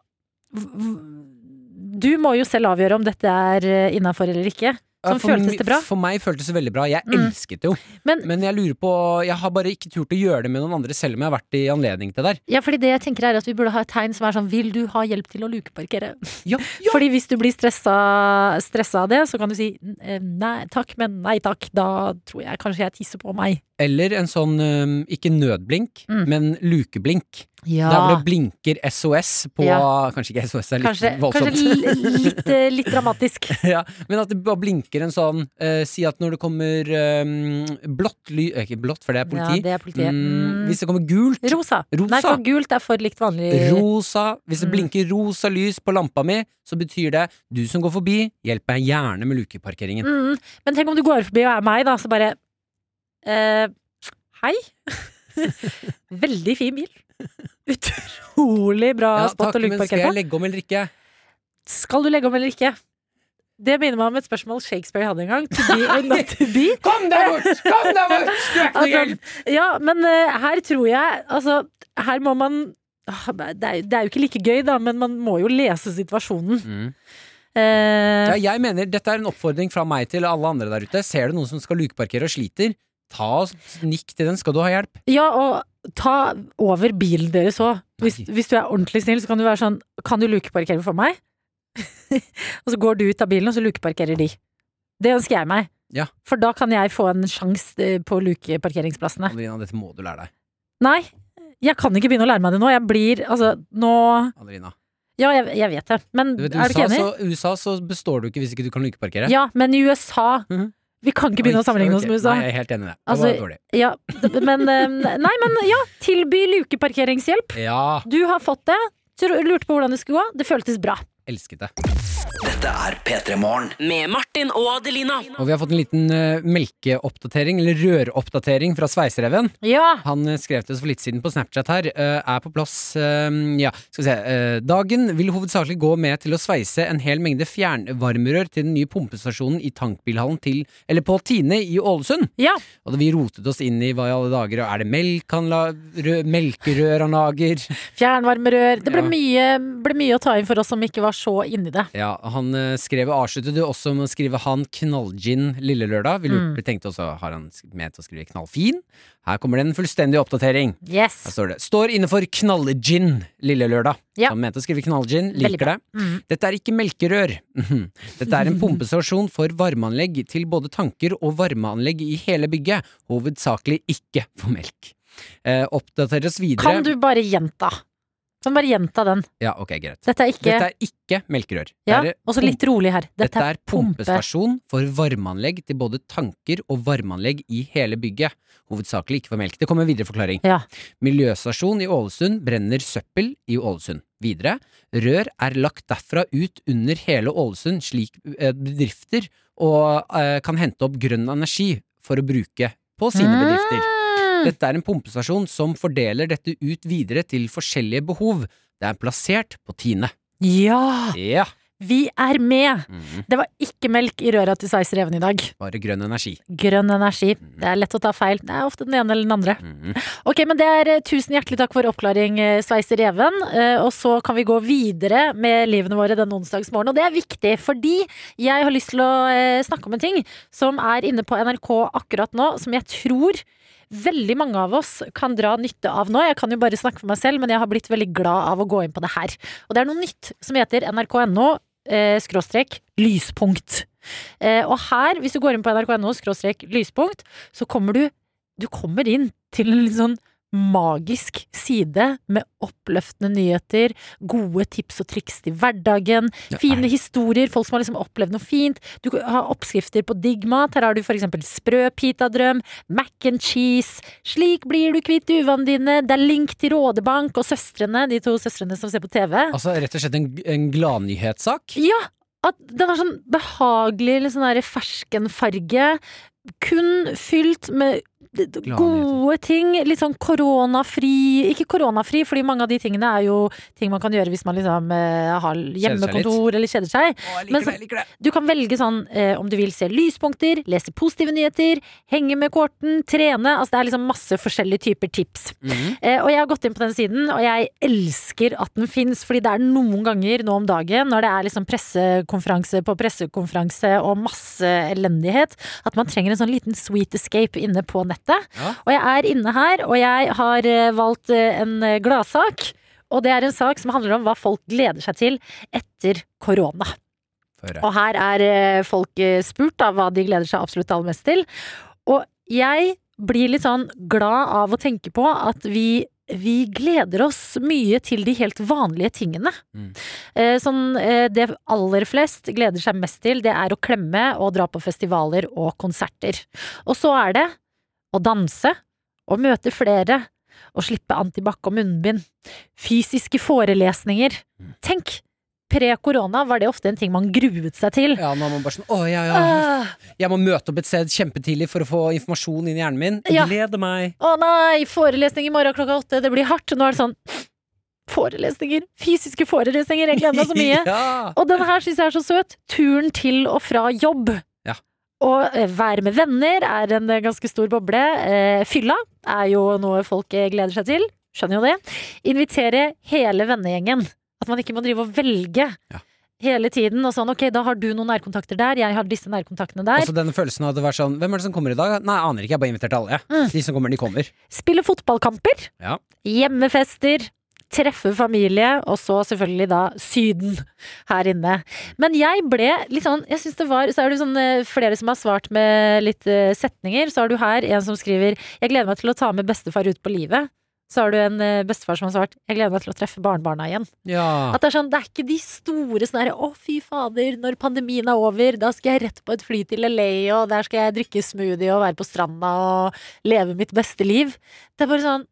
v- v- Du må jo selv avgjøre om dette er innafor eller ikke. Ja, Sånn for føltes det bra? For meg føltes det veldig bra. Jeg Mm. elsket det jo. Men- Men jeg lurer på Jeg har bare ikke turt å gjøre det med noen andre, selv om jeg har vært i anledning til det der. Ja, fordi det jeg tenker er at vi burde ha et tegn som er sånn Vil du ha hjelp til å lukeparkere? Ja, Fordi hvis du blir stressa, stressa av det, så kan du si eh, nei takk, men nei takk. Da tror jeg kanskje jeg tisser på meg. Eller en sånn, ikke nødblink, Mm. men lukeblink. Ja. Der hvor det blinker SOS på Ja. Kanskje ikke SOS, det er litt Kanskje, voldsomt. kanskje litt, eh, litt dramatisk. ja, men at det bare blinker en sånn uh, Si at når det kommer um, blått ly... eh, Ikke blått, for det er politi. Ja, det er politiet. Mm. hvis det kommer gult Rosa. Rosa. Nei, for gult er for likt vanlig. Rosa. Hvis det Mm. blinker rosa lys på lampa mi, så betyr det du som går forbi, hjelp meg gjerne med lukeparkeringen. Mm. Men tenk om du går forbi og er meg, da, så bare uh, Hei. Veldig fin bil. Utrolig bra Ja, spot takk, parkert på. skal jeg legge om eller ikke? Skal du legge om eller ikke? Det minner meg om et spørsmål Shakespeare hadde en gang. To be or not to be. Kom deg bort! Kom deg bort! Altså, ja, men uh, her tror jeg Altså, her må man uh, det er, det er jo ikke like gøy, da, men man må jo lese situasjonen. Mm. Uh, Ja, jeg mener Dette er en oppfordring fra meg til alle andre der ute. Ser du noen som skal lukeparkere og sliter, ta og nikk til den. Skal du ha hjelp? Ja, og ta over bilen deres òg. Hvis, hvis du er ordentlig snill, så kan du være sånn Kan du lukeparkere for meg? og så går du ut av bilen, og så lukeparkerer de. Det ønsker jeg meg. Ja. For da kan jeg få en sjanse på lukeparkeringsplassene. Adelina, dette må du lære deg. Nei, jeg kan ikke begynne å lære meg det nå. Jeg blir Altså, nå Adelina. Ja, jeg, jeg vet det. Men Du vet, er du ikke USA, enig? I USA så består du ikke hvis ikke du kan lukeparkere. Ja, men i USA Mhm. Vi kan ikke begynne å sammenligne oss med USA. Nei, jeg er helt enig i det. Det Altså, var dårlig. Ja, men Nei, men ja. Tilby lukeparkeringshjelp. Ja, Du har fått det. Lurte på hvordan det skulle gå. Det føltes bra. Elsket det. Dette er P3 Morgen. Med Martin og Adelina. Og vi har fått en liten uh, melkeoppdatering, eller røroppdatering, fra Sveisereven. Ja. Han eh, skrev til oss for litt siden på Snapchat her. eh, er på plass eh, Ja, skal vi se. eh, dagen vil hovedsakelig gå med til å sveise en hel mengde fjernvarmerør til den nye pumpestasjonen i tankbilhallen til Eller på Tine i Ålesund. Ja. Og vi rotet oss inn i hva i alle dager Er det melk han la rø, Melkerør han lager? Fjernvarmerør. Det ble, Ja. mye, ble mye å ta inn for oss som ikke var så inni det. Ja, han eh, skrev avsluttet jo også med å skrive han knallgin lille lørdag. Vi lurte, Mm. tenkte også har han ment å skrive knallfin. Her kommer det en fullstendig oppdatering. Yes. Her står det. Står inne for knallgin lille lørdag. Ja. Han mente å skrive knallgin. Liker det. Mm. Dette er ikke melkerør. Mhm. Dette er en pumpestasjon for varmeanlegg til både tanker og varmeanlegg i hele bygget. Hovedsakelig ikke for melk. Eh, oppdateres videre Kan du bare gjenta? Kan bare gjenta den? Ja, ok, greit. Dette er ikke Dette er ikke melkerør. Ja, er og så litt rolig her. Dette er pumpe. pumpestasjon for varmeanlegg til både tanker og varmeanlegg i hele bygget. Hovedsakelig ikke for melk. Det kommer en videre forklaring. Ja. Miljøstasjon i Ålesund brenner søppel i Ålesund. Videre, rør er lagt derfra ut under hele Ålesund slik eh, bedrifter og eh, kan hente opp grønn energi for å bruke på sine bedrifter. Mm. Dette er en pumpestasjon som fordeler dette ut videre til forskjellige behov. Det er plassert på Tine. Ja! Ja. Vi er med! Mhm. Det var ikke melk i røra til Sveisereven i dag. Bare grønn energi. Grønn energi. Det er lett å ta feil. Det er ofte den ene eller den andre. Mhm. Ok, men det er eh, Tusen hjertelig takk for oppklaring, Sveis Sveisereven. Eh, Og så kan vi gå videre med livene våre denne onsdagsmorgenen. Og det er viktig, fordi jeg har lyst til å eh, snakke om en ting som er inne på NRK akkurat nå, som jeg tror veldig mange av oss kan dra nytte av nå. Jeg kan jo bare snakke for meg selv, men jeg har blitt veldig glad av å gå inn på det her. Og det er noe nytt som heter nrk.no eh, skråstrek lyspunkt. Eh, og her, hvis du går inn på nrk.no skråstrek lyspunkt, så kommer du Du kommer inn til en litt sånn magisk side med oppløftende nyheter, gode tips og triks til hverdagen, fine historier, folk som har liksom opplevd noe fint. Du har oppskrifter på digg mat. Her har du for eksempel sprø pitadrøm, mac and cheese. Slik blir du kvitt uvanene dine. Det er link til Rådebank og søstrene, de to søstrene som ser på TV. Altså rett og slett en, en gladnyhetssak. Ja! At den har sånn behagelig liksom sånn ferskenfarge. Kun fylt med gode ting. Litt sånn koronafri Ikke koronafri, fordi mange av de tingene er jo ting man kan gjøre hvis man liksom eh, har hjemmekontor eller kjeder seg. Men så- Du kan velge sånn eh, om du vil se lyspunkter, lese positive nyheter, henge med korten, trene. Altså det er liksom masse forskjellige typer tips. Mhm. Eh, og jeg har gått inn på den siden, og jeg elsker at den fins, fordi det er noen ganger nå om dagen, når det er liksom pressekonferanse på pressekonferanse og masse elendighet, at man trenger en sånn liten sweet escape inne på nettet. Ja. Og jeg er inne her, og jeg har eh, valgt eh, en eh, gladsak. Og det er en sak som handler om hva folk gleder seg til etter korona. Og her er folk spurt da, hva de gleder seg absolutt aller mest til. Og jeg blir litt sånn glad av å tenke på at vi vi gleder oss mye til de helt vanlige tingene. Mm. Sånn, det aller flest gleder seg mest til, det er å klemme og dra på festivaler og konserter. Og så er det å danse å møte flere å slippe antibac og munnbind. Fysiske forelesninger. Tenk! Pre-korona var det ofte en ting man gruet seg til. Ja, nå er man bare sånn Å, ja, ja. Ah, Jeg må møte opp et sted kjempetidlig for å få informasjon inn i hjernen min. Ja. Gleder meg. Å nei, forelesning i morgen klokka åtte, det blir hardt. Nå er det sånn Forelesninger! Fysiske forelesninger! Jeg gleder meg så mye. ja. Og den her syns jeg er så søt. Turen til og fra jobb. Og eh, være med venner er en eh, ganske stor boble. Eh, fylla er jo noe folk gleder seg til. Skjønner jo det. Invitere hele vennegjengen. At man ikke må drive og velge. Ja. Hele tiden, og sånn ok, da har du noen nærkontakter der, jeg har disse nærkontaktene der. Også denne følelsen av at det var sånn Hvem er det som kommer i dag? Nei, aner ikke, jeg har bare invitert alle. Mm. De som kommer, de kommer. Spille fotballkamper. Ja. Hjemmefester. Treffe familie, og så selvfølgelig da Syden her inne. Men jeg ble litt sånn Jeg synes det var Så er det sånn eh, flere som har svart med litt eh, setninger. Så har du her en som skriver 'Jeg gleder meg til å ta med bestefar ut på livet'. Så har du en eh, bestefar som har svart 'Jeg gleder meg til å treffe barnebarna igjen'. Ja. At det er sånn, det er ikke de store sånn herre 'Å, fy fader, når pandemien er over, da skal jeg rett på et fly til LA', og der skal jeg drikke smoothie og være på stranda og leve mitt beste liv'. Det er bare sånn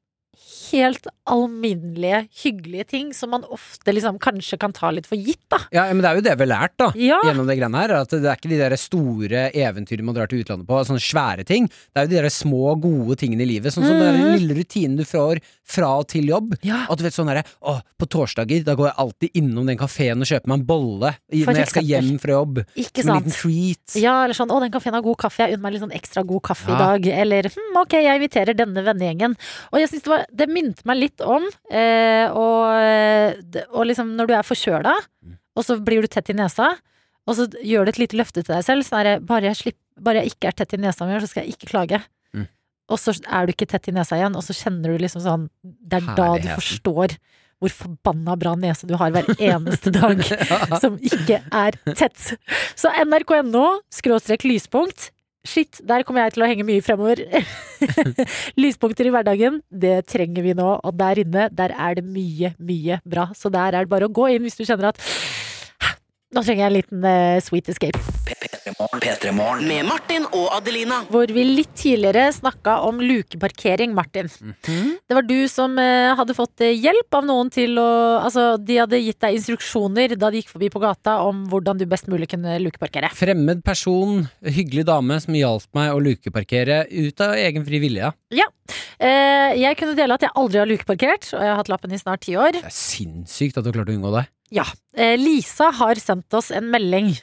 helt alminnelige, hyggelige ting som man ofte liksom kanskje kan ta litt for gitt, da. ja, men det er jo det vi har lært, da. Ja. Gjennom det greiene her. At det er ikke de der store eventyrene man drar til utlandet på, sånne svære ting. Det er jo de der små, gode tingene i livet. Sånn som den lille rutinen du får fra og til jobb. Ja. At du vet sånn derre Å, på torsdager, da går jeg alltid innom den kafeen og kjøper meg en bolle i, når jeg skal hjem fra jobb. Ikke Som en liten treat. Ja, eller sånn 'Å, den kafeen har god kaffe, jeg unner meg litt sånn ekstra god kaffe i dag'. Eller hm, 'Ok, jeg inviterer denne vennegjengen'. Og jeg syns det, var, det minte meg litt om eh, og, og liksom når du er forkjøla, Mm. og så blir du tett i nesa, og så gjør du et lite løfte til deg selv. Sånn er det, bare, bare jeg ikke er tett i nesa mi, så skal jeg ikke klage. Mm. Og så er du ikke tett i nesa igjen, og så kjenner du liksom sånn Det er da du forstår hvor forbanna bra nese du har hver eneste dag som ikke er tett. Så nrk.no skråstrek lyspunkt. Shit, der kommer jeg til å henge mye fremover. Lyspunkter i hverdagen, det trenger vi nå. Og der inne, der er det mye, mye bra. Så der er det bare å gå inn hvis du kjenner at nå trenger jeg en liten uh, sweet escape. P3morgen. Med Martin og Adelina. Hvor vi litt tidligere snakka om lukeparkering, Martin. Det var du som eh, hadde fått eh, hjelp av noen til å Altså, de hadde gitt deg instruksjoner da de gikk forbi på gata om hvordan du best mulig kunne lukeparkere. Fremmed person, hyggelig dame som hjalp meg å lukeparkere ut av egen fri vilje. Eh, jeg kunne dele at jeg aldri har lukeparkert, og jeg har hatt lappen i snart ti år. Det er sinnssykt at du klarte å unngå det. Ja. Eh, Lisa har sendt oss en melding.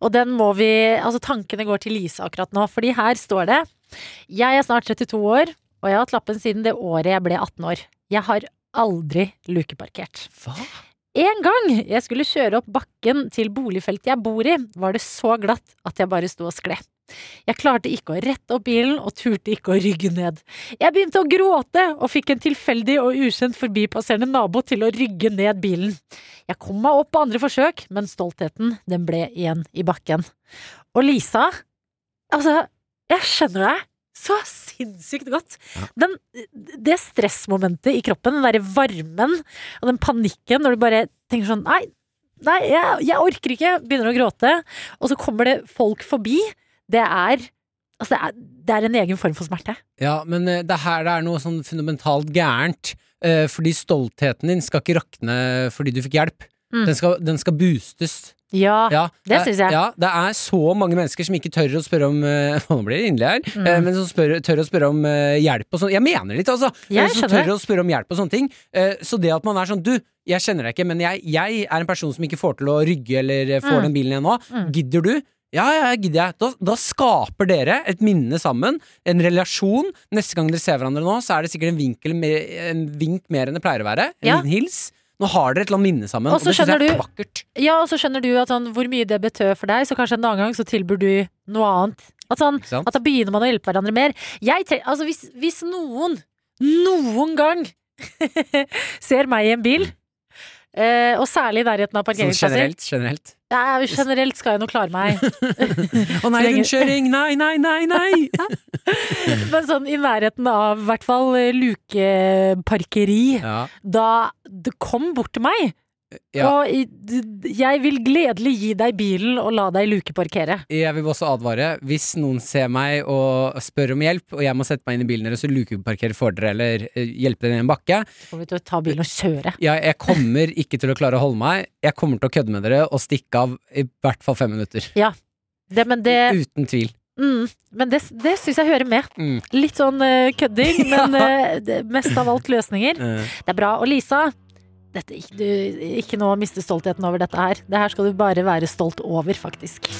Og den må vi Altså, tankene går til Lisa akkurat nå, fordi her står det Jeg er snart 32 år, og jeg har hatt lappen siden det året jeg ble 18 år. Jeg har aldri lukeparkert. Hva? En gang jeg skulle kjøre opp bakken til boligfeltet jeg bor i, var det så glatt at jeg bare sto og skled. Jeg klarte ikke å rette opp bilen og turte ikke å rygge ned. Jeg begynte å gråte og fikk en tilfeldig og ukjent forbipasserende nabo til å rygge ned bilen. Jeg kom meg opp på andre forsøk, men stoltheten den ble igjen i bakken. Og Lisa, altså, jeg skjønner deg så sinnssykt godt. Den, det stressmomentet i kroppen, den derre varmen og den panikken når du bare tenker sånn Nei, nei jeg, jeg orker ikke. Begynner å gråte. Og så kommer det folk forbi. Det er Altså, det er, det er en egen form for smerte. Ja, men eh, det er her det er noe sånn fundamentalt gærent. eh, fordi stoltheten din skal ikke rakne fordi du fikk hjelp. Mm. Den, skal, den skal boostes. Ja, Ja, det syns jeg. Ja, det er så mange mennesker som ikke tør å spørre om eh, Nå blir det inderlig her. Mm. eh, men som spør, tør å spørre om eh, hjelp og sånn. Jeg mener litt, altså. Jeg Eh, som tør å spørre om hjelp og sånne ting. Eh, så det at man er sånn Du, jeg kjenner deg ikke, men jeg, jeg er en person som ikke får til å rygge eller eh, får Mm. den bilen igjen nå. Mm. Gidder du? Ja, ja, gidder jeg. Da, da skaper dere et minne sammen, en relasjon. Neste gang dere ser hverandre nå, så er det sikkert en, vinkel en vink mer enn det pleier å være. En Ja. liten hils. Nå har dere et eller annet minne sammen, Og og, det syns jeg er vakkert. Ja, og så skjønner du at sånn, hvor mye det betød for deg, så kanskje en annen gang så tilbyr du noe annet. At, sånn, at da begynner man å hjelpe hverandre mer. Jeg tre altså hvis, hvis noen, noen gang, ser meg i en bil, eh, og særlig i nærheten av Sånn parkeringsplasser generelt. generelt. Ja, Generelt skal jeg nå klare meg. Å nei, rundkjøring! Nei, nei, nei, nei! Men sånn i nærheten av i hvert fall eh, lukeparkeri. Ja, Da det kom bort til meg. Ja. Og jeg vil gledelig gi deg bilen og la deg lukeparkere. Jeg vil også advare. Hvis noen ser meg og spør om hjelp, og jeg må sette meg inn i bilen deres og lukeparkere for dere, eller eh, hjelpe dere i en bakke Så kommer vi til å ta bilen og kjøre. ja, Jeg kommer ikke til å klare å holde meg. Jeg kommer til å kødde med dere og stikke av i hvert fall fem minutter. Det, men det, Uten tvil. mm, men det, det syns jeg hører med. Mm. Litt sånn uh, kødding, men uh, mest av alt løsninger. Eh, Det er bra. Og Lisa, dette, du, ikke nå miste stoltheten over dette her. Det her skal du bare være stolt over, faktisk.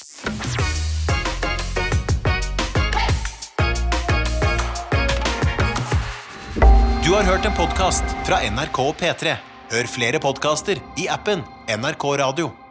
Du har hørt en podkast fra NRK P3. Hør flere podkaster i appen NRK Radio.